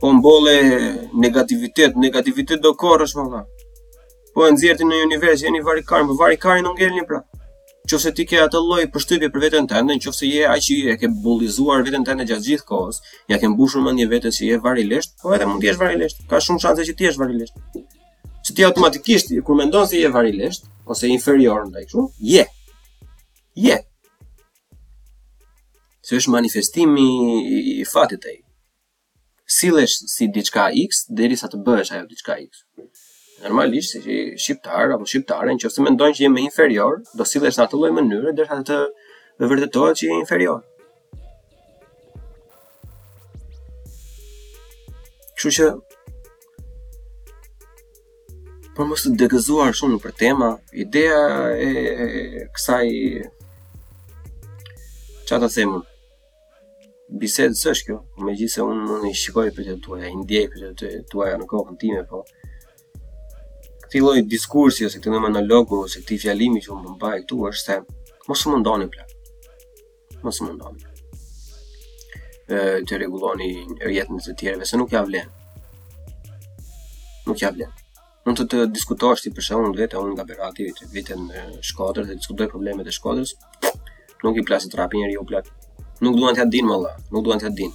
Po mbole negativitet, negativitet do korrësh më. Po e nxjerr ti në univers, jeni varikarin, varikarin ngelni pra. Qoftë se ti ke atë lloj përshtypje për veten tënde, në qoftë se je aq e ke bullizuar veten tënde gjatë gjithë kohës, ia ke mbushur mendjen vetes që je varilesht, po edhe mund t'jesh varilesht, ka shumë shanse që t'jesh varilesht. që ti automatikisht kur mendon se je varilesht ose inferior ndaj kështu, je. Je. Se është manifestimi i fatit. Ti sillesh si diçka X derisa të bëhesh ajo diçka X. Normalisht si shqiptar apo shqiptare nëse mendon që je më inferior, do sillesh në atë lloj mënyre derisa të të vërtetohet që je inferior. Kështu që për mos të degëzuar shumë nëpër tema, ideja e, e kësaj çfarë ta them unë? Bisedë s'është kjo, megjithëse unë unë i shikoj pyetjet tuaja, i ndjej pyetjet tuaja në kokën time, po këtij lloj diskursi ose këtij monologu ose këtij fjalimi që unë mbaj këtu është se mos u mundoni plak. mos u mundoni të rregulloni jetën e të tjerëve se nuk ia vlen. Nuk ia vlen. Mund të të diskutosh ti për shembull vete unë nga Berati të vete në Shkodër dhe diskutoj problemet e Shkodrës. Nuk i plas trapi njeriu plak. Nuk duan t'ia dinë vëlla, nuk duan t'ia dinë.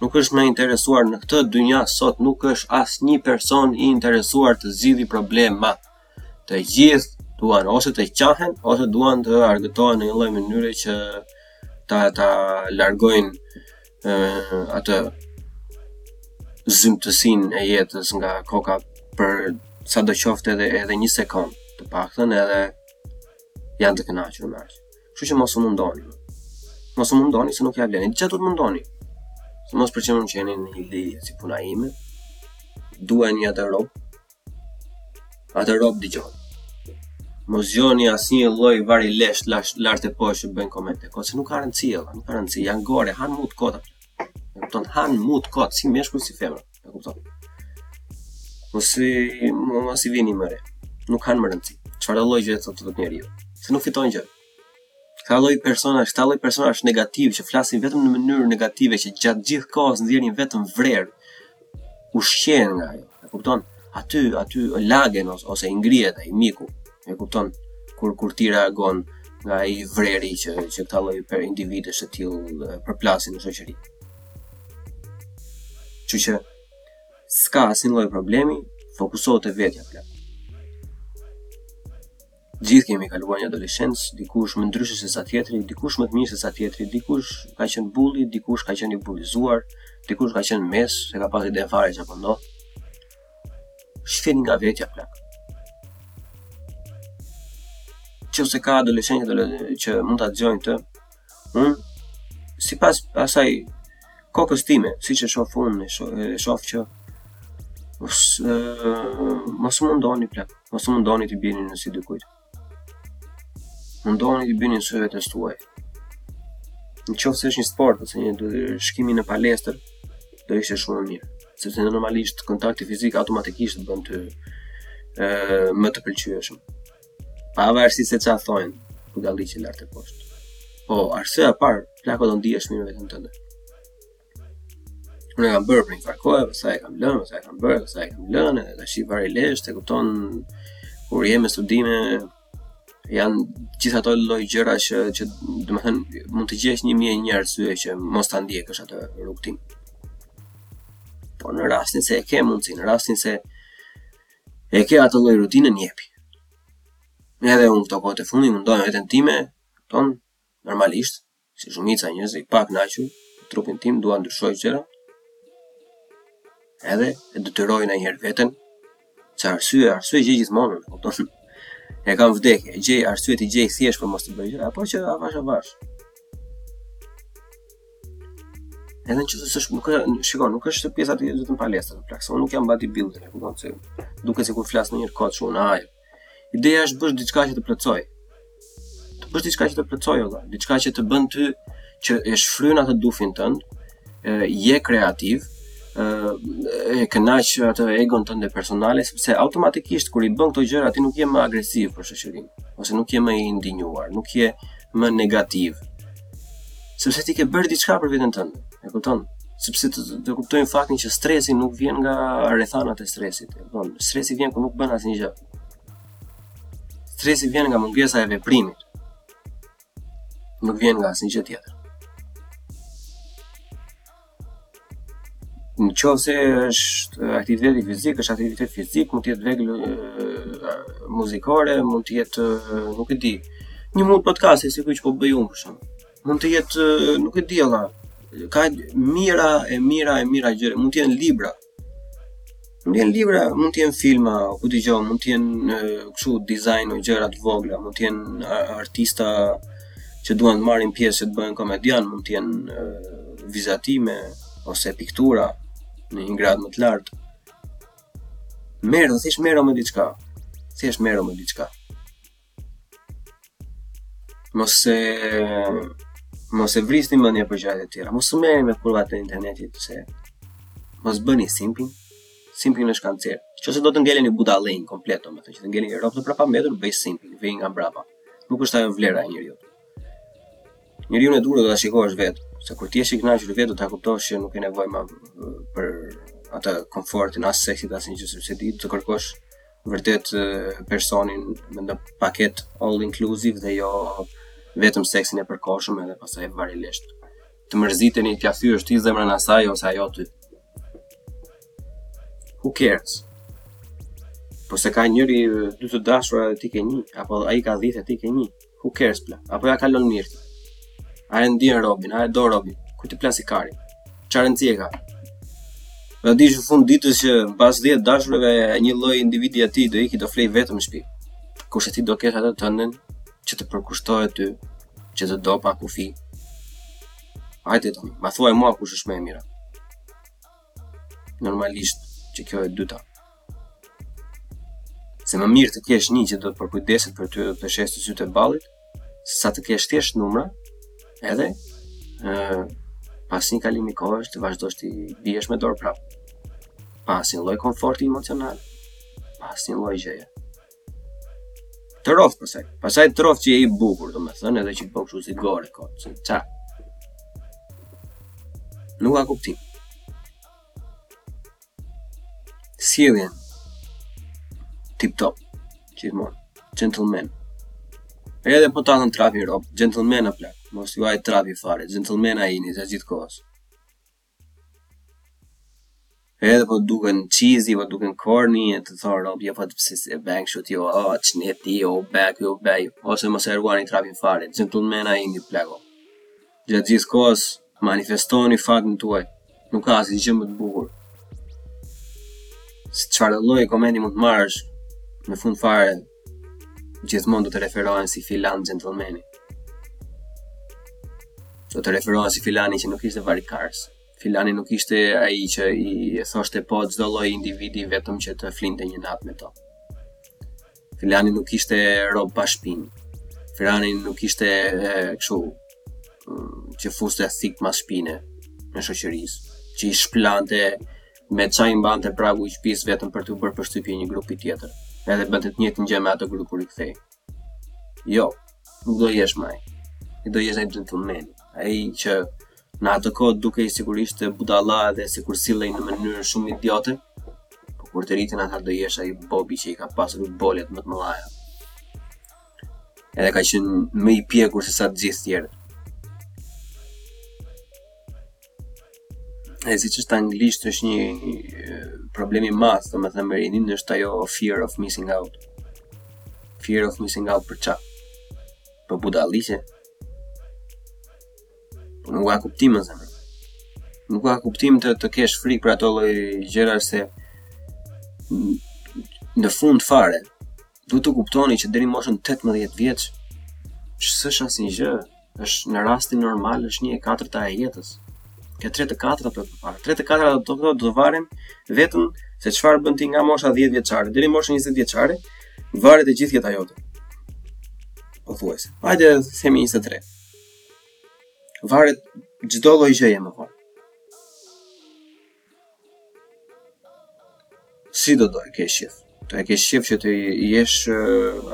Nuk është më i interesuar në këtë dynja sot, nuk është asnjë person i interesuar të zgjidhë probleme. Të gjithë duan ose të qahen ose duan të argëtohen në një lloj mënyre që ta ta largojnë e, atë zymtësinë e jetës nga koka për sa do qoftë edhe edhe një sekond të paktën edhe janë të kënaqur me atë. Kështu që mos u mundoni. Mos u mundoni se nuk ja vlen. Çfarë do të mundoni? Se mos për çemën qenin një lidhje si puna ime. Dua një atë rob Atë rob dëgjoj. Mos gjoni asnjë lloj vari lesh lash lart e poshtë që bëjnë komente kot, se nuk ka rëndësi olla, nuk ka rëndësi, janë gore, han mut kot ata. E kupton? Han mut kot, si meshkuj si femër, e kupton? Mos i mos ia vini më re. Nuk kanë më rëndësi. Çfarëdo lloj gjëje të thotë njeriu, se nuk fiton gjë. Këta lloj personash, këta lloj personash negativë që flasin vetëm në mënyrë negative që gjatë gjithë kohës nxjerrin vetëm vrer, ushqehen nga ajo, e kupton? Aty, aty lagen ose, ose i ngrihet ai miku, e kupton? Kur kur ti reagon nga ai vreri që që këta lloj per individësh të tillë përplasin në shoqëri. Kështu që s'ka asnjë lloj problemi, fokusohu te vetja plak. Gjithë kemi kaluar një adoleshencë, dikush më ndryshe se sa tjetri, dikush më të mirë se sa tjetri, dikush ka qenë bulli, dikush ka qenë i bullizuar, dikush ka qenë mes, s'e ka pas idenë fare ça po ndodh. Shfini nga vetja plak. Nëse ka adoleshentë që mund ta dëgjojnë këtë, Unë, sipas asaj kokës time, siç e shof unë, e shof që mos, mos mundoni plak, mos mundoni t'i bini në sy dikujt. Mundoni t'i bini në sy vetes tuaj. Në qoftë se është një sport, ose një shkim në palestër, do ishte shumë mirë. Sepse normalisht kontakti fizik automatikisht bën më të pëlqyeshëm. Pavarësisht se ça thonë, po galliçi lart e poshtë. Po arsyeja e parë, plako do ndihesh mirë veten tënde. Unë kam bërë për një farë kohë, pastaj e kam lënë, pastaj e kam bërë, pastaj e kam lënë, edhe tash i vari lesh, e kupton kur je me studime janë gjithë ato lloj gjëra që që domethënë mund të gjesh një mijë një arsye që mos ta ndjekësh atë rrugëtim. Po në rastin se e ke mundësi, në rastin se E ke atë lloj rutine jepi. Edhe unë këto kohët e fundit mundoj veten time kupton normalisht si shumica e njerëzve i pakënaqur me trupin tim dua të ndryshoj gjëra edhe e detyroj nganjëherë veten se arsye arsye gjej gjithmonë e kupton e kam vdekje gjej arsye të gjej thjesht për mos të bërë gjëra por që avash avash. Edhe në qoftë se s'është nuk, shiko, nuk është pjesa të jetë vetëm palestra, plak, se unë nuk jam body builder, e kupton se duket se kur flas njeri kot shumë në ajër. Ideja është të bësh diçka që të plotëson. Të bësh diçka që të plotëson, vëlla, diçka që të bën ty që e shfryn atë dufin tënd, je kreativ, e kënaq atë egon tënde personale sepse automatikisht kur i bën këto gjëra ti nuk je më agresiv për shoqërinë, ose nuk je më i indinjuar, nuk je më negativ. Sepse ti ke bërë diçka për veten tënde, e kupton? Sepse të, të, të kuptojmë faktin që stresi nuk vjen nga rrethanat e stresit, e kupton? Stresi vjen kur nuk bën asnjë gjë. Stresi vjen nga mungesa e veprimit. Nuk vjen nga asnjë gjë tjetër. Në qoftë se është aktiviteti fizik, është aktivitet fizik, mund të jetë vegël muzikore, mund të jetë, nuk e di, një mund podcast si ky që po bëj unë për shembull. Mund të jetë, nuk e di, vëlla, ka mijëra e mijëra e mijëra gjëra, mund të jenë libra. Mund të jenë libra, mund të jenë filma, ku di gjë, mund të jenë kështu dizajn o gjëra të vogla, mund të jenë artista që duan të marrin pjesë që të bëhen komedianë, mund të jenë vizatime ose piktura në një gradë më të lartë. Merr, thjesht merr me diçka, thjesht merr me diçka. Mos e mos e vrisni mendjen për gjëra të tjera. Mos u merrni me kurva të internetit se mos bëni simping. Simping është kancer. Se do të ngeleni budallenj komplet, do të thotë që të ngeleni rob i prapambetur, bëj simping, vjen nga brapa. Nuk është ajo vlera e njeriut. Njeriu, e duhet ta shikosh vetë, se kur ti je i kënaqur vetë do ta kuptosh që nuk ke nevojë më për atë komfortin as seksit asnjë gjë sepse ti të kërkosh vërtet personin me një paketë all inclusive dhe jo vetëm seksin e përkohshëm edhe pastaj varja lesht. Të mërziteni t'ia thyesh ti zemrën asaj ose ajo ty... Who cares? Po se ka njëri dy të dashura dhe ti ke një, apo ai ka dhjetë e ti ke një. Who cares plak? Apo ia kalon mirë. A e ndien robin, a e do robin? Kujt i plasi kari? Çfarë rëndësie ka? Do dish në fund të ditës që pas 10 të dashurave një lloj individi aty do iki do flejë vetëm në shtëpi. Kurse ti do kesh atë tënden që të përkushtohet ty, që të do pa kufi. Hajde de, ma thuaj mua kush është më e mira. Normalisht që kjo e dyta. Se më mirë të kesh një që do të përkujdeset për ty dhe të sheh te sytë e ballit, sesa të kesh thjesht numra, edhe ë pas një kalimi kohësh të vazhdosh t'i biesh me dorë prapë. Pas një lloj konforti emocional, pas një lloj gjëje. Të rroftë pastaj. Pastaj të rroftë që je i bukur, domethënë edhe që bën kështu si gore kot, se ça. Nuk ka kuptim. Sjelljen. Tip top. Gjithmonë. Gentleman. Edhe po ta thënë trapi rob, gentlemana plak. Mos ju hajë trapi fare, gentlemana jini, gjithë kohës. Edhe po duken çizi po duken korni e të thonë robi o po pse se bën kështu ti o ç'ne ti o be ky o be ai ose mos e rruani trapin fare xhentëlmena jini ju plak o gjatë gjithë kohës manifestoni fatin tuaj nuk ka asnjë gjë më të bukur se çfarëdo lloj komenti mund të marrësh në fund fare. gjithmonë do të referohen si filan gentlemani. Do të referohen si filani që nuk ishte varikars. Filani nuk ishte ai që i thoshte po çdo lloj individi vetëm që të flinte një natë me to. Filani nuk ishte rob pa shpinë. Filani nuk ishte kështu që fuste thikë mas shpine shoqërisë, që i shpëlante me ça i mbante pragu i shtëpisë vetëm për t'u bërë përshtypje një grupi tjetër, edhe bënte të njëjtën gjë me atë grup kur i kthej. Jo, nuk do jesh më ai. Ti do jesh ai gentleman, ai që në atë kohë dukej sigurisht budalla dhe sikur sillej në mënyrë shumë idiote, por kur të rriten ata do jesh ai robi që i ka pasur bolet më të mëdha. Edhe ka qenë më i pjekur se sa të gjithë të tjerët. e siç është anglisht është një problem i madh, domethënë me rininë, është ajo fear of missing out. Fear of missing out për ça? Për budallëqe? Po nuk ka kuptim, domethënë. Nuk ka kuptim të, të kesh frikë për ato lloj gjëra se në fund fare, Duhet të kuptoni që deri në moshën tetëmbëdhjetë vjeç s'është asnjë gjë, është në rastin normal është një e katërta e jetës. Ke tre të katra për përpara. Tre të katra do të thotë do të varen vetëm se çfarë bën ti nga mosha 10 vjeçare deri në moshën 20 vjeçare, varet e gjithë jeta jote. Pothuajse. Hajde të themi 23. Varet çdo lloj gjëje më vonë. Si do ta kesh qejf? Do e kesh qejf që të jesh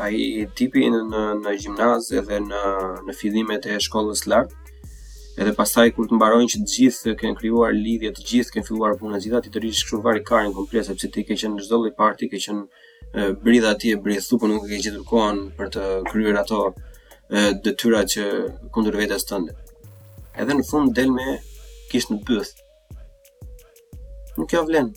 ai tipi në në gjimnaz edhe në në fillimet e shkollës së lartë edhe pastaj kur të mbarojnë që të gjithë të kenë krijuar lidhje të gjithë, të kenë filluar punë të gjitha ti të rrish kështu vari karin komplet sepse ti ke qenë në çdo lloj parti, ke qenë bridh atje bridh këtu po nuk e ke gjetur kohën për të kryer ato detyrat që ke ndaj vetes tënde. Edhe në fund del me gisht në bythë. Nuk ia vlen.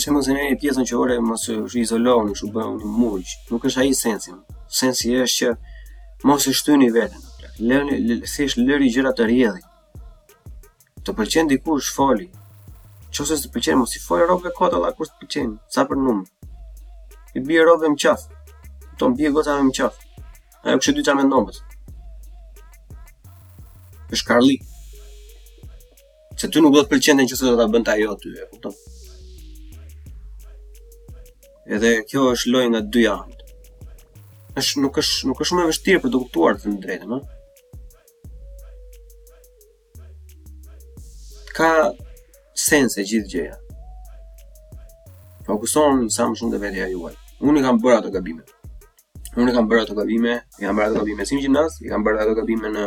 Se mos e merr pjesën që ore mos e izolohuni, që u bë një murg. Nuk është ai sensi. Sensi është që mos e shtyni veten. Lëni thjesht lëri gjërat të rrjedhin. Të pëlqen dikush, foli. Qoftë se s'të pëlqen, mos i fole robëve kot ala kur të pëlqen, sa për numër. I bie robëve në qafë. Thonë bie gocave në qafë. Ajo është dyta më e dobët. Është Karli. Se ty nuk do të pëlqente në qoftë se do ta bënte ajo ty, e kupton? Edhe kjo është lojë nga dy anët. Është nuk është nuk është shumë e vështirë për të kuptuar të drejtën, ëh. ka sens e gjithë gjëja. Fokusohuni sa më shumë te vetja juaj. Unë kam bërë ato gabime. Unë kam bërë ato gabime, kam bërë ato gabime si në gjimnaz, kam bërë ato gabime në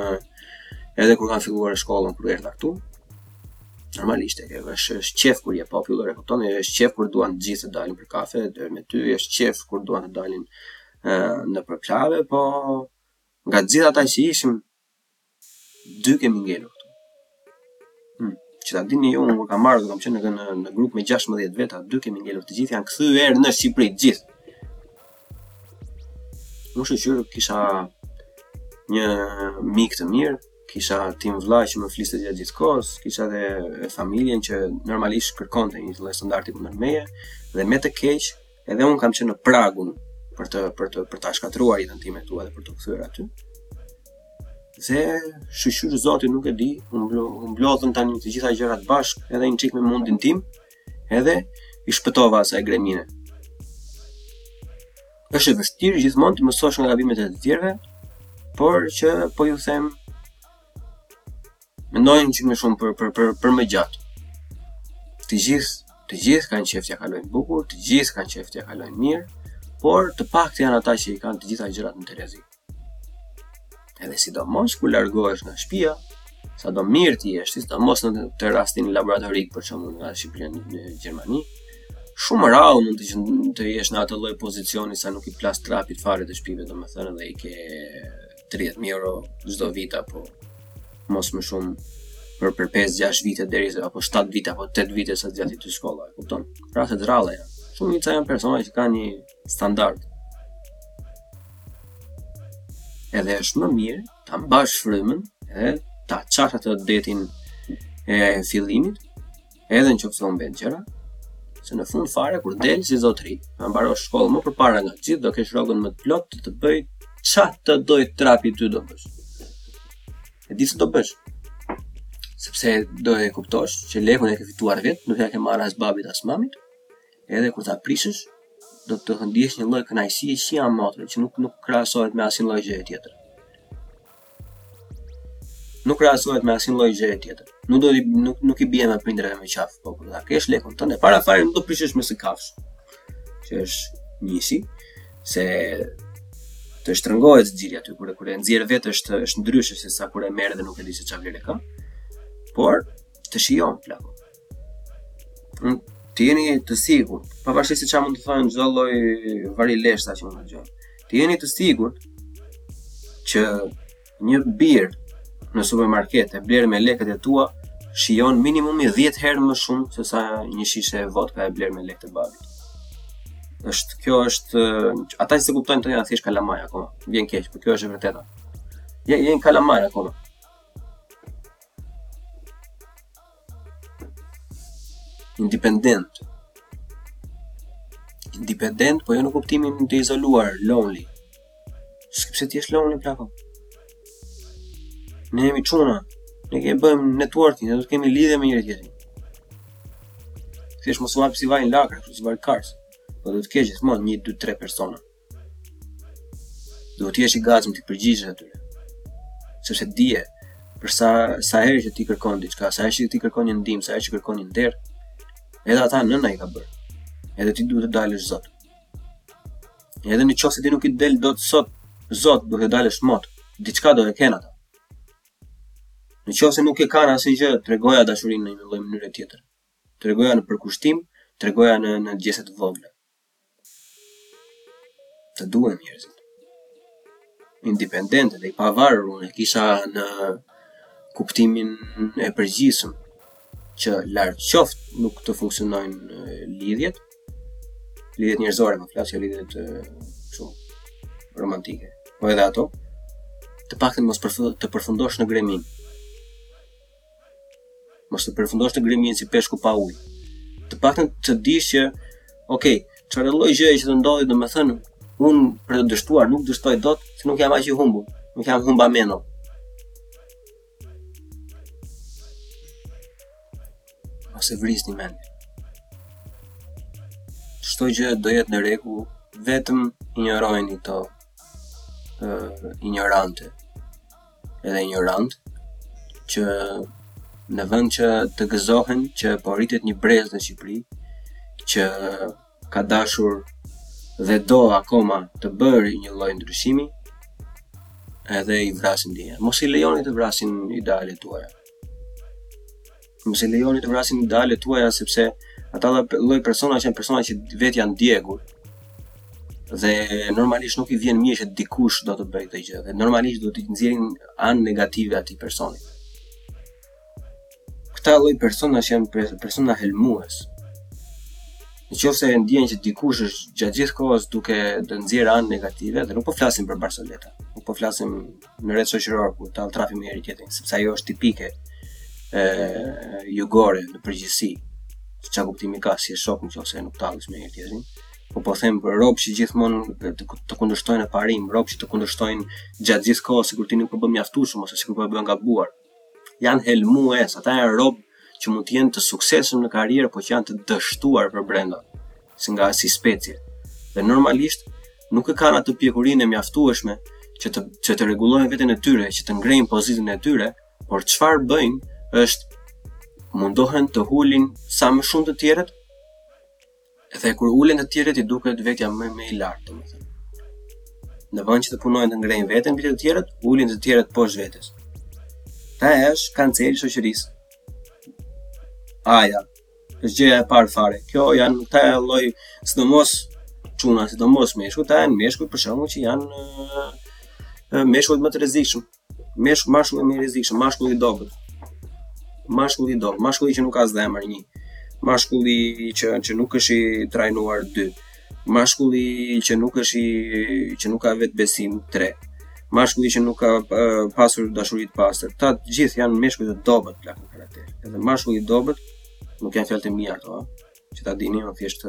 edhe kur kam filluar shkollën kur erdha këtu. Normalisht e ke, është është qejf kur je popular, e kupton, është qejf kur duan të gjithë të dalin për kafe, të me ty, është qejf kur duan të dalin nëpër klabe, po nga gjithë ata që ishim, Dy kemi ngelur këtu. Hmm. Që ta dini ju, unë kur kam marrë, kam qenë edhe në, në grup me 16 veta, dy kemi ngelur të gjithë, janë kthyer në Shqipëri, të gjithë. Unë shyqyr kisha një mik të mirë, kisha tim vëlla që më fliste gjatë gjithë kohës, kisha dhe familjen që normalisht kërkonte një lloj standardi kundër meje, dhe me të keqë, Edhe unë kam qenë në pragun për të për të për ta shkatërruar jetën time tua dhe për t'u kthyer aty. Dhe shyqyr Zotit nuk e di, u mblodhën tani të gjitha gjërat bashkë, edhe një çik me mundin tim, edhe i shpëtova asaj gremine. Është e vështirë gjithmonë të mësosh nga gabimet e të tjerëve, por çfarë po ju them Mendojeni çik më shumë për për për për më gjatë. Të gjithë, të gjithë kanë qejf t'ia kalojnë bukur, të gjithë kanë qejf t'ia kalojnë mirë, por të paktë janë ata që i kanë të gjitha gjërat në terezi. Edhe sidomos kur largohesh nga shtëpia, sado mirë të jesh, sidomos në atë rastin laboratorik për shembull nga Shqipëria në, në Gjermani, shumë rrallë mund të që të jesh në atë lloj pozicioni sa nuk i plas trapi fare të shtëpive, domethënë dhe i ke 30.000 euro çdo vit apo mos më shumë për për 5-6 vite deri apo 7 vite apo 8 vite sa zgjat ty shkolla, e kupton? Raste të rralla janë. Shumica janë persona që kanë një standard. Edhe është më mirë ta mbash frymën edhe ta çash atë detin e fillimit Edhe në qoftë se u bën gjëra, se në fund fare, kur del si zotri, më mbaro shkollën më përpara nga gjithë, do kesh rogën më të plot të të bëj ça të doj trapi ty do bësh. E di se do bësh. Sepse do e kuptosh që lekun e ke fituar vetë, nuk e ke marrë as babit as mamit, edhe kur ta prishësh, do të ndjesh një lloj kënaqësie që jam motrë, që nuk nuk krahasohet me asnjë lloj gjëje tjetër. Nuk krahasohet me asnjë lloj gjëje tjetër. Nuk do i nuk nuk i bie më prindërve më qafë po kur ta kesh lekun tënd e para fare nuk do prishësh më si kafshë. Që është njësi se të shtrëngohet xhepi aty kur e kur e nxjerr vetë është është ndryshe se sa kur e merr dhe nuk e di se çfarë vlere ka. Por të shijon plako. Të jeni të sigurt, pavarësisht se çfarë mund të thonë çdo lloj varileshta që mund të gjen. Të jeni të sigurt që një birrë në supermarket e blerë me lekët e tua shijon minimum 10 herë më shumë se sa një shishe vodka e blerë me lekët e babit. Është kjo është ata që kuptojnë këto janë thjesht kalamaj akoma. Vjen keq, por kjo është e vërteta. Je je një kalamaj akoma. Independent Independent, po jo në kuptimin të izoluar, lonely Sepse ti je lonely, plako Ne jemi çuna Ne kemi bërë networking, ne do të kemi lidhje me njëri tjetrin Thjesht mos u hap si vaj në lakra, kështu varë karës Po do të kesh gjithmonë një, dy, tre persona Duhet të jesh i gatshëm t'i përgjigjesh atyre, sepse dije për sa sa herë që ti kërkon diçka, sa herë që ti kërkon një ndihmë, sa herë që kërkon një nder, edhe ata nëna i ka bërë. Edhe ti duhet të dalësh zot. Edhe në qoftë se ti nuk i del dot sot, zot duhet të dalësh mot. Diçka do të kenë ata. Në qoftë se nuk e kanë asnjë gjë, tregoja dashurinë në një lloj mënyre tjetër. Tregoja në përkushtim, tregoja në në gjeste të vogla. Të duhen njerëzit. Independent dhe i pavarur unë e kisha në kuptimin e përgjithshëm që larg qoftë nuk të funksionojnë lidhjet, lidhjet njerëzore po flas jo lidhjet kështu romantike, po edhe ato, të paktën mos të përfundosh në greminë. Mos të përfundosh në greminë si peshku pa ujë. Të paktën të dish që, ok, çfarë lloj gjëje që të ndodhi, domethënë, un për të dështuar nuk dështoj dot, se nuk jam aq i humbur, nuk jam humbameno. Mos e vrisni mend. Çdo gjë do jetë në rregull, vetëm injorojeni këto ë injorante. dhe injorantë që në vend që të gëzohen që po rritet një brez në Shqipëri që ka dashur dhe do akoma të bëjë një lloj ndryshimi edhe i vrasin ndjenjat. Mos i lejoni të vrasin idealet tuaja. Mos i lejoni të vrasin idealet tuaja sepse ata lloj personash janë persona që vetë janë djegur dhe normalisht nuk i vjen mirë që dikush do të bëjë këtë gjë dhe normalisht do të nxjerrin anë negative atij personi. Këta lloj personash janë persona helmues. Në qoftë se e ndjen që dikush është gjatë gjithë kohës duke të nxjerrë anë negative dhe nuk po flasim për barsoleta, nuk po flasim në rreth shoqëror ku tall trafin me njëri tjetrin, sepse ajo është tipike jugore në përgjithësi. Ça kuptimi ka si shok në qoftë se nuk tallesh me njëri tjetrin? Po po them për rob që gjithmonë të, të kundërshtojnë në parim, rob që të kundërshtojnë gjatë gjithë kohës sikur ti nuk po bën mjaftueshëm ose sikur po bën gabuar. janë helmues, ata janë rob që mund të jenë të suksesshëm në karrierë, por që janë të dështuar përbrenda, si nga si specie. Dhe normalisht nuk e kanë atë pjekurinë e mjaftueshme që të që të rregullojnë veten e tyre, që të ngrejnë pozitën e tyre, por çfarë bëjnë është mundohen të ulin sa më shumë të tjerët Dhe kur ulen të tjerët i duket vetja më lart, domethënë. Në vend që të punojnë të ngrejnë veten mbi të tjerët, ulin të tjerët poshtë vetes. Ky është kanceri i shoqërisë. Ajo, është gjëja e parë fare. Kjo janë këta lloj, sidomos çuna, sidomos meshkujt, këta janë meshkujt për shembull që janë meshkujt më të rrezikshëm. Mesh, mashkulli më i rrezikshëm, mashkulli i dobët. Mashkulli i dobët, mashkulli që nuk ka zemër një. Mashkulli që që nuk është i trajnuar dy. Mashkulli që nuk është i që nuk ka vetëbesim tre. Mashkulli që nuk ka uh, pasur dashuri të pastër. Këta të gjithë janë meshkuj të dobët plak në karakter. Edhe mashkulli i dobët nuk janë fjalë të mia këto, që ta dini, janë thjesht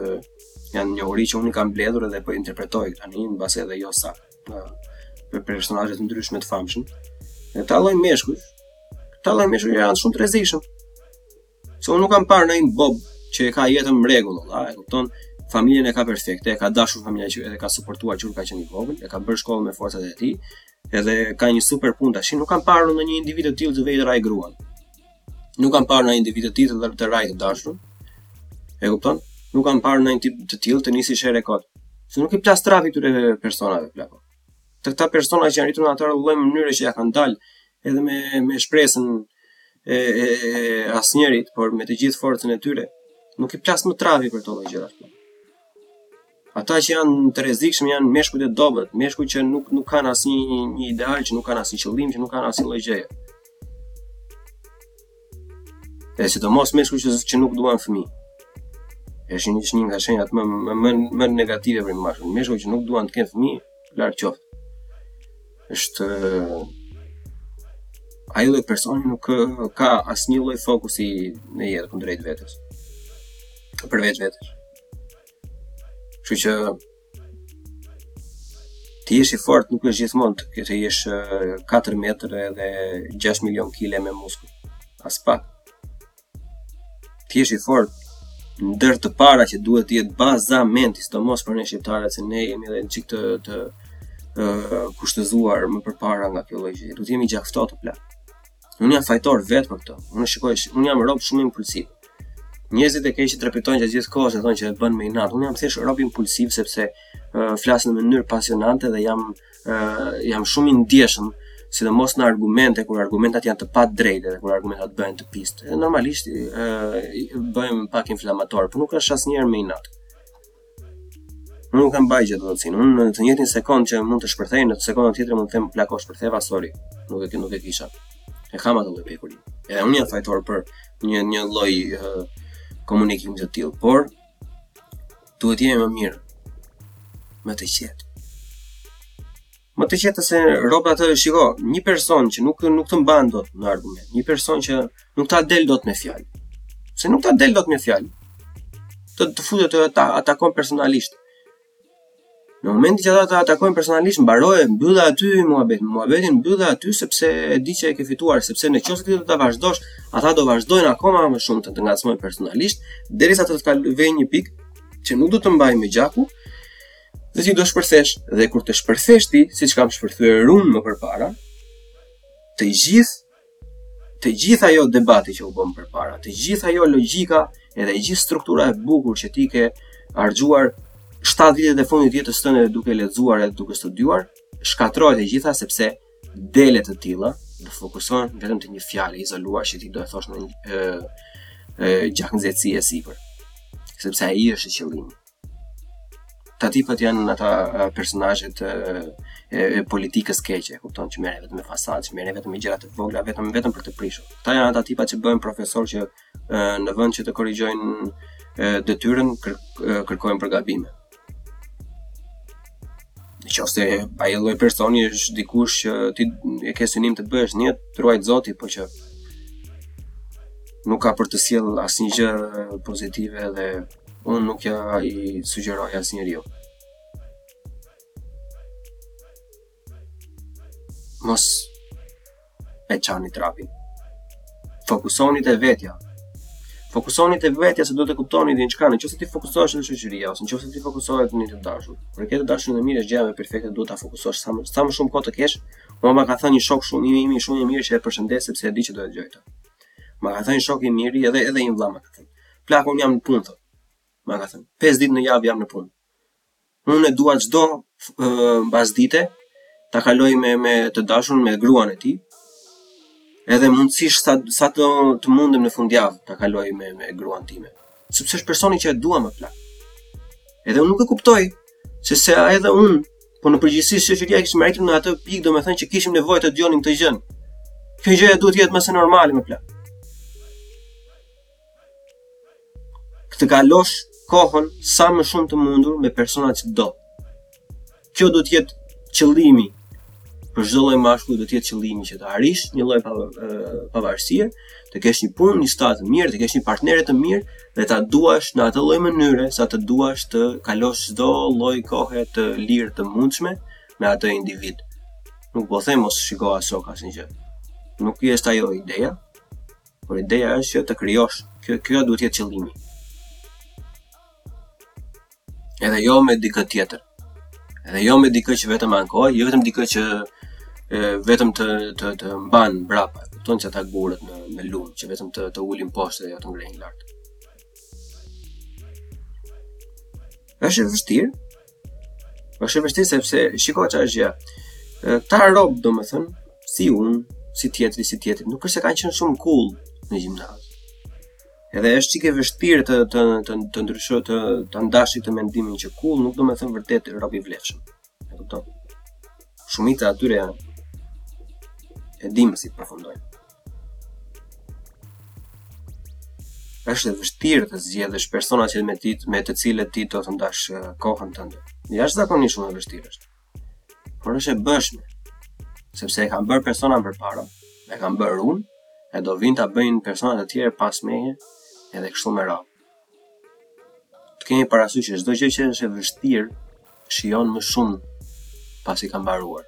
janë njohuri që unë i kam mbledhur edhe po interpretoj tani, mbase edhe jo saktë. prej personazheve të ndryshme të famshëm. Këta lloj meshkuj, këta lloj meshkuj janë shumë të rrezikshëm. Se unë nuk kam parë ndonjë rob që e ka jetën në rregull vëlla, e kupton? Familjen e ka perfekte, e ka dashur familja dhe e ka suportuar që kur ka qenë i vogël, e ka bërë shkollën me forcat e tij, edhe ka një super punë tash. Nuk kam parë ndonjë individ të tillë të vetë të rrahë gruan. Nuk kam parë ndonjë individ të tillë të, të rrahë të dashurën. E kupton? Nuk kam parë ndonjë tip të tillë të nisi sherre kot. Se nuk i plas trafi këtyre personave plako. Të këta persona që janë rritur në atë lloj mënyre që ia kanë dalë edhe me me shpresën e, e, e asnjërit, por me të gjithë forcën e tyre, nuk i plas më trafi për këto lloj gjërash. Ata që janë të rrezikshëm janë meshkujt e dobët, meshkujt që nuk nuk kanë asnjë ideal, që nuk kanë asnjë qëllim, që nuk kanë asnjë lloj gjëje. E sidomos meshkujt që, që nuk duan fëmijë. Është një një nga shenjat më më më, më negative për mashkull. Meshkujt që nuk duan të kenë fëmijë, larg qoftë. Është ai lloj personi nuk ka asnjë lloj fokusi në jetë kundrejt vetes. Për vetë vetes. Kështu që të jesh i fortë nuk është gjithmonë të, të jesh 4 metër edhe 6 milion kile me muskuj. Aspak. Të jesh i fortë ndër të parat që duhet të jetë bazamenti, sidomos për ne shqiptarët, se ne jemi edhe një çikë të, të uh, kushtëzuar më përpara nga kjo lloj gjëje. Duhet të jemi gjakftohtë, plako. Unë jam fajtor vetë për këto. Unë shikoj, unë jam rob shumë impulsiv. Njerëzit e keqinterpretojnë gjatë gjithë kohës, e thonë që e bën me inat. Unë jam thjesht rob impulsiv sepse uh, flas në mënyrë pasionante dhe jam uh, jam shumë i ndjeshëm, sidomos në argumente kur argumentat janë të padrejtë dhe kur argumentat bëhen të pistë. Normalisht uh, bëhem pak inflamator, por nuk është asnjëherë me inat. Unë nuk e mbaj gjë, domethënë, unë në të njëjtin sekond që mund të shpërthej, në sekondën tjetër mund të them plako shpërtheva, sorry, nuk e, nuk e kisha. E kam atë lloj pjekuri. Edhe unë jam fajtor për një një lloj uh, komunikim të tillë, por duhet të jemi më të mirë, më të qetë. Më të qetë se robt, shiko, një person që nuk nuk të mban dot në argument, një person që nuk ta del dot me fjalë. Se nuk ta del dot me fjalë. Të të futet të të atakon personalisht. Në momentin që ata të atakojnë personalisht, mbaroje mbylle aty muhabet, muhabetin mbylle aty sepse e di që e ke fituar, sepse në qoftë se ti do ta vazhdosh, ata do vazhdojnë akoma më shumë të të ngacmojnë personalisht, derisa të të kalojë një pikë që nuk do të mbajë më gjaku, Dhe ti do shpërthesh dhe kur të shpërthesh ti, siç kam shpërthyër unë më përpara, të gjithë të gjithë ajo debati që u bë më përpara, të gjithë ajo logjika edhe e gjithë struktura e bukur që ti ke harxhuar 7 vitet e fundit jetës tënde duke lexuar edhe duke studiuar, shkatërrohet e gjitha sepse dele të tilla do fokusohen vetëm te një fjalë e izoluar që ti do e thuash në një gjaknxehtësi e sipër, sepse ai është qëllimi. Ata tipat janë ata personazhet e politikës së keqe, e kupton, që merren vetëm me fasadë, që merren vetëm me gjëra të vogla, vetëm vetëm për të prishur. Këta janë ata tipat që bëhen profesorë që në vend që të korrigjojnë detyrën, kërkojnë për gabime. Në qoftë se ai lloj personi është dikush që ti e ke synim të bëhesh, një të ruajt zoti, por që nuk ka për të sjellë asnjë gjë pozitive dhe Unë nuk ja sugjeroj asnjeriu. Mos e çani trapin. Fokusohuni te vetja. Fokusohuni te vetja se do të kuptoni dhe diçka. Në qoftë se ti fokusohesh në shoqëria, ose në qoftë se ti fokusohesh në një të dashur. Po ke të dashurën e mirë është gjëja më perfekte, do të fokusosh sa më, sa më shumë kohë të kesh. Mua ma ka thënë një shok shumë, i mi, i mi shumë i mirë që e përshëndes sepse e di që do e dëgjojë këtë. Ma ka thënë shok i mirë edhe, edhe një vëlla ma ka thënë. Plak unë jam në punë thotë. Ma ka thënë, 5 ditë në javë jam në punë. Unë e dua çdo mbas dite ta kaloj me me të dashurën me gruan e tij. Edhe mundësisht sa sa të të mundem në fundjavë ta kaloj me me gruan time, sepse është personi që e dua më, plak. Edhe unë nuk e kuptoj se se edhe unë po në përgjithësi shoqëria kishim arritur në atë pikë, domethënë që kishim nevojë ta dëgjonim këtë gjënë. Kjo gjë duhet të jetë më se normale, mo plak. të kalosh kohën sa më shumë të mundur me personat që do. Kjo duhet të jetë qëllimi për çdo lloj mashkulli do të jetë qëllimi që të arrish një lloj pavarësie, të kesh një punë, një status të mirë, të kesh një partnere të mirë dhe ta duash në atë lloj mënyre sa të duash të kalosh çdo lloj kohe të lirë të mundshme me atë individ. Nuk po them mos shiko shokë asnjë gjë. Nuk është ajo ideja, Por ideja është që të krijosh, kjo kjo duhet të jetë qëllimi. Edhe jo me dikë tjetër. Edhe jo me dikë që vetëm ankohet, jo vetëm dikë që vetëm të të të mban brapa, kupton si ata gurët në në lum, që vetëm të të ulin poshtë dhe jo të ngrejnë lart. Është e vështirë, Është e vështirë sepse shiko çfarë është gjëja. Këta robt, domethënë, si unë, si tjetri, si tjetri, nuk është se kanë qenë shumë cool në gjimnaz. Edhe është çik e vështirë të të të të ndryshosh, të ta ndash këtë mendimin që cool nuk do të thotë vërtet rob i vlefshëm. E kupton? Shumica e atyre janë e dimë si përfundojnë. Është e vështirë të zgjedhësh persona që me ti, me të cilët ti do të ndash kohën tënde. Jashtëzakonisht shumë e vështirë është. Por është e bëshme, sepse e kanë bërë persona më përpara, e kam bërë unë, e do vijnë ta bëjnë persona të tjerë pas meje edhe kështu me radhë. Të kemi parasysh që çdo gjë që është e vështirë shijon më shumë pasi ka mbaruar.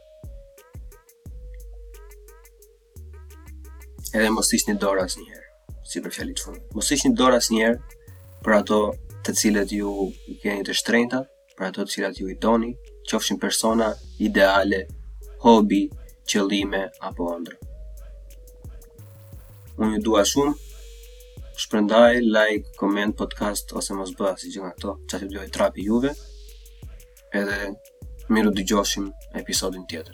Edhe mos hiqni dorë asnjëherë, si për fjalë të fundit. Mos hiqni dorë asnjëherë për ato të cilat ju i keni të shtrenjta. për ato të cilat ju i doni, qofshin persona, ideale, hobi, qëllime apo ëndrra. Unë ju dua shumë, shpërndaj, like, koment podcastin, ose mos bëj asgjë nga këto, ça t'ju dojë trapi juve, edhe mirudëgjofshim episodin tjetër.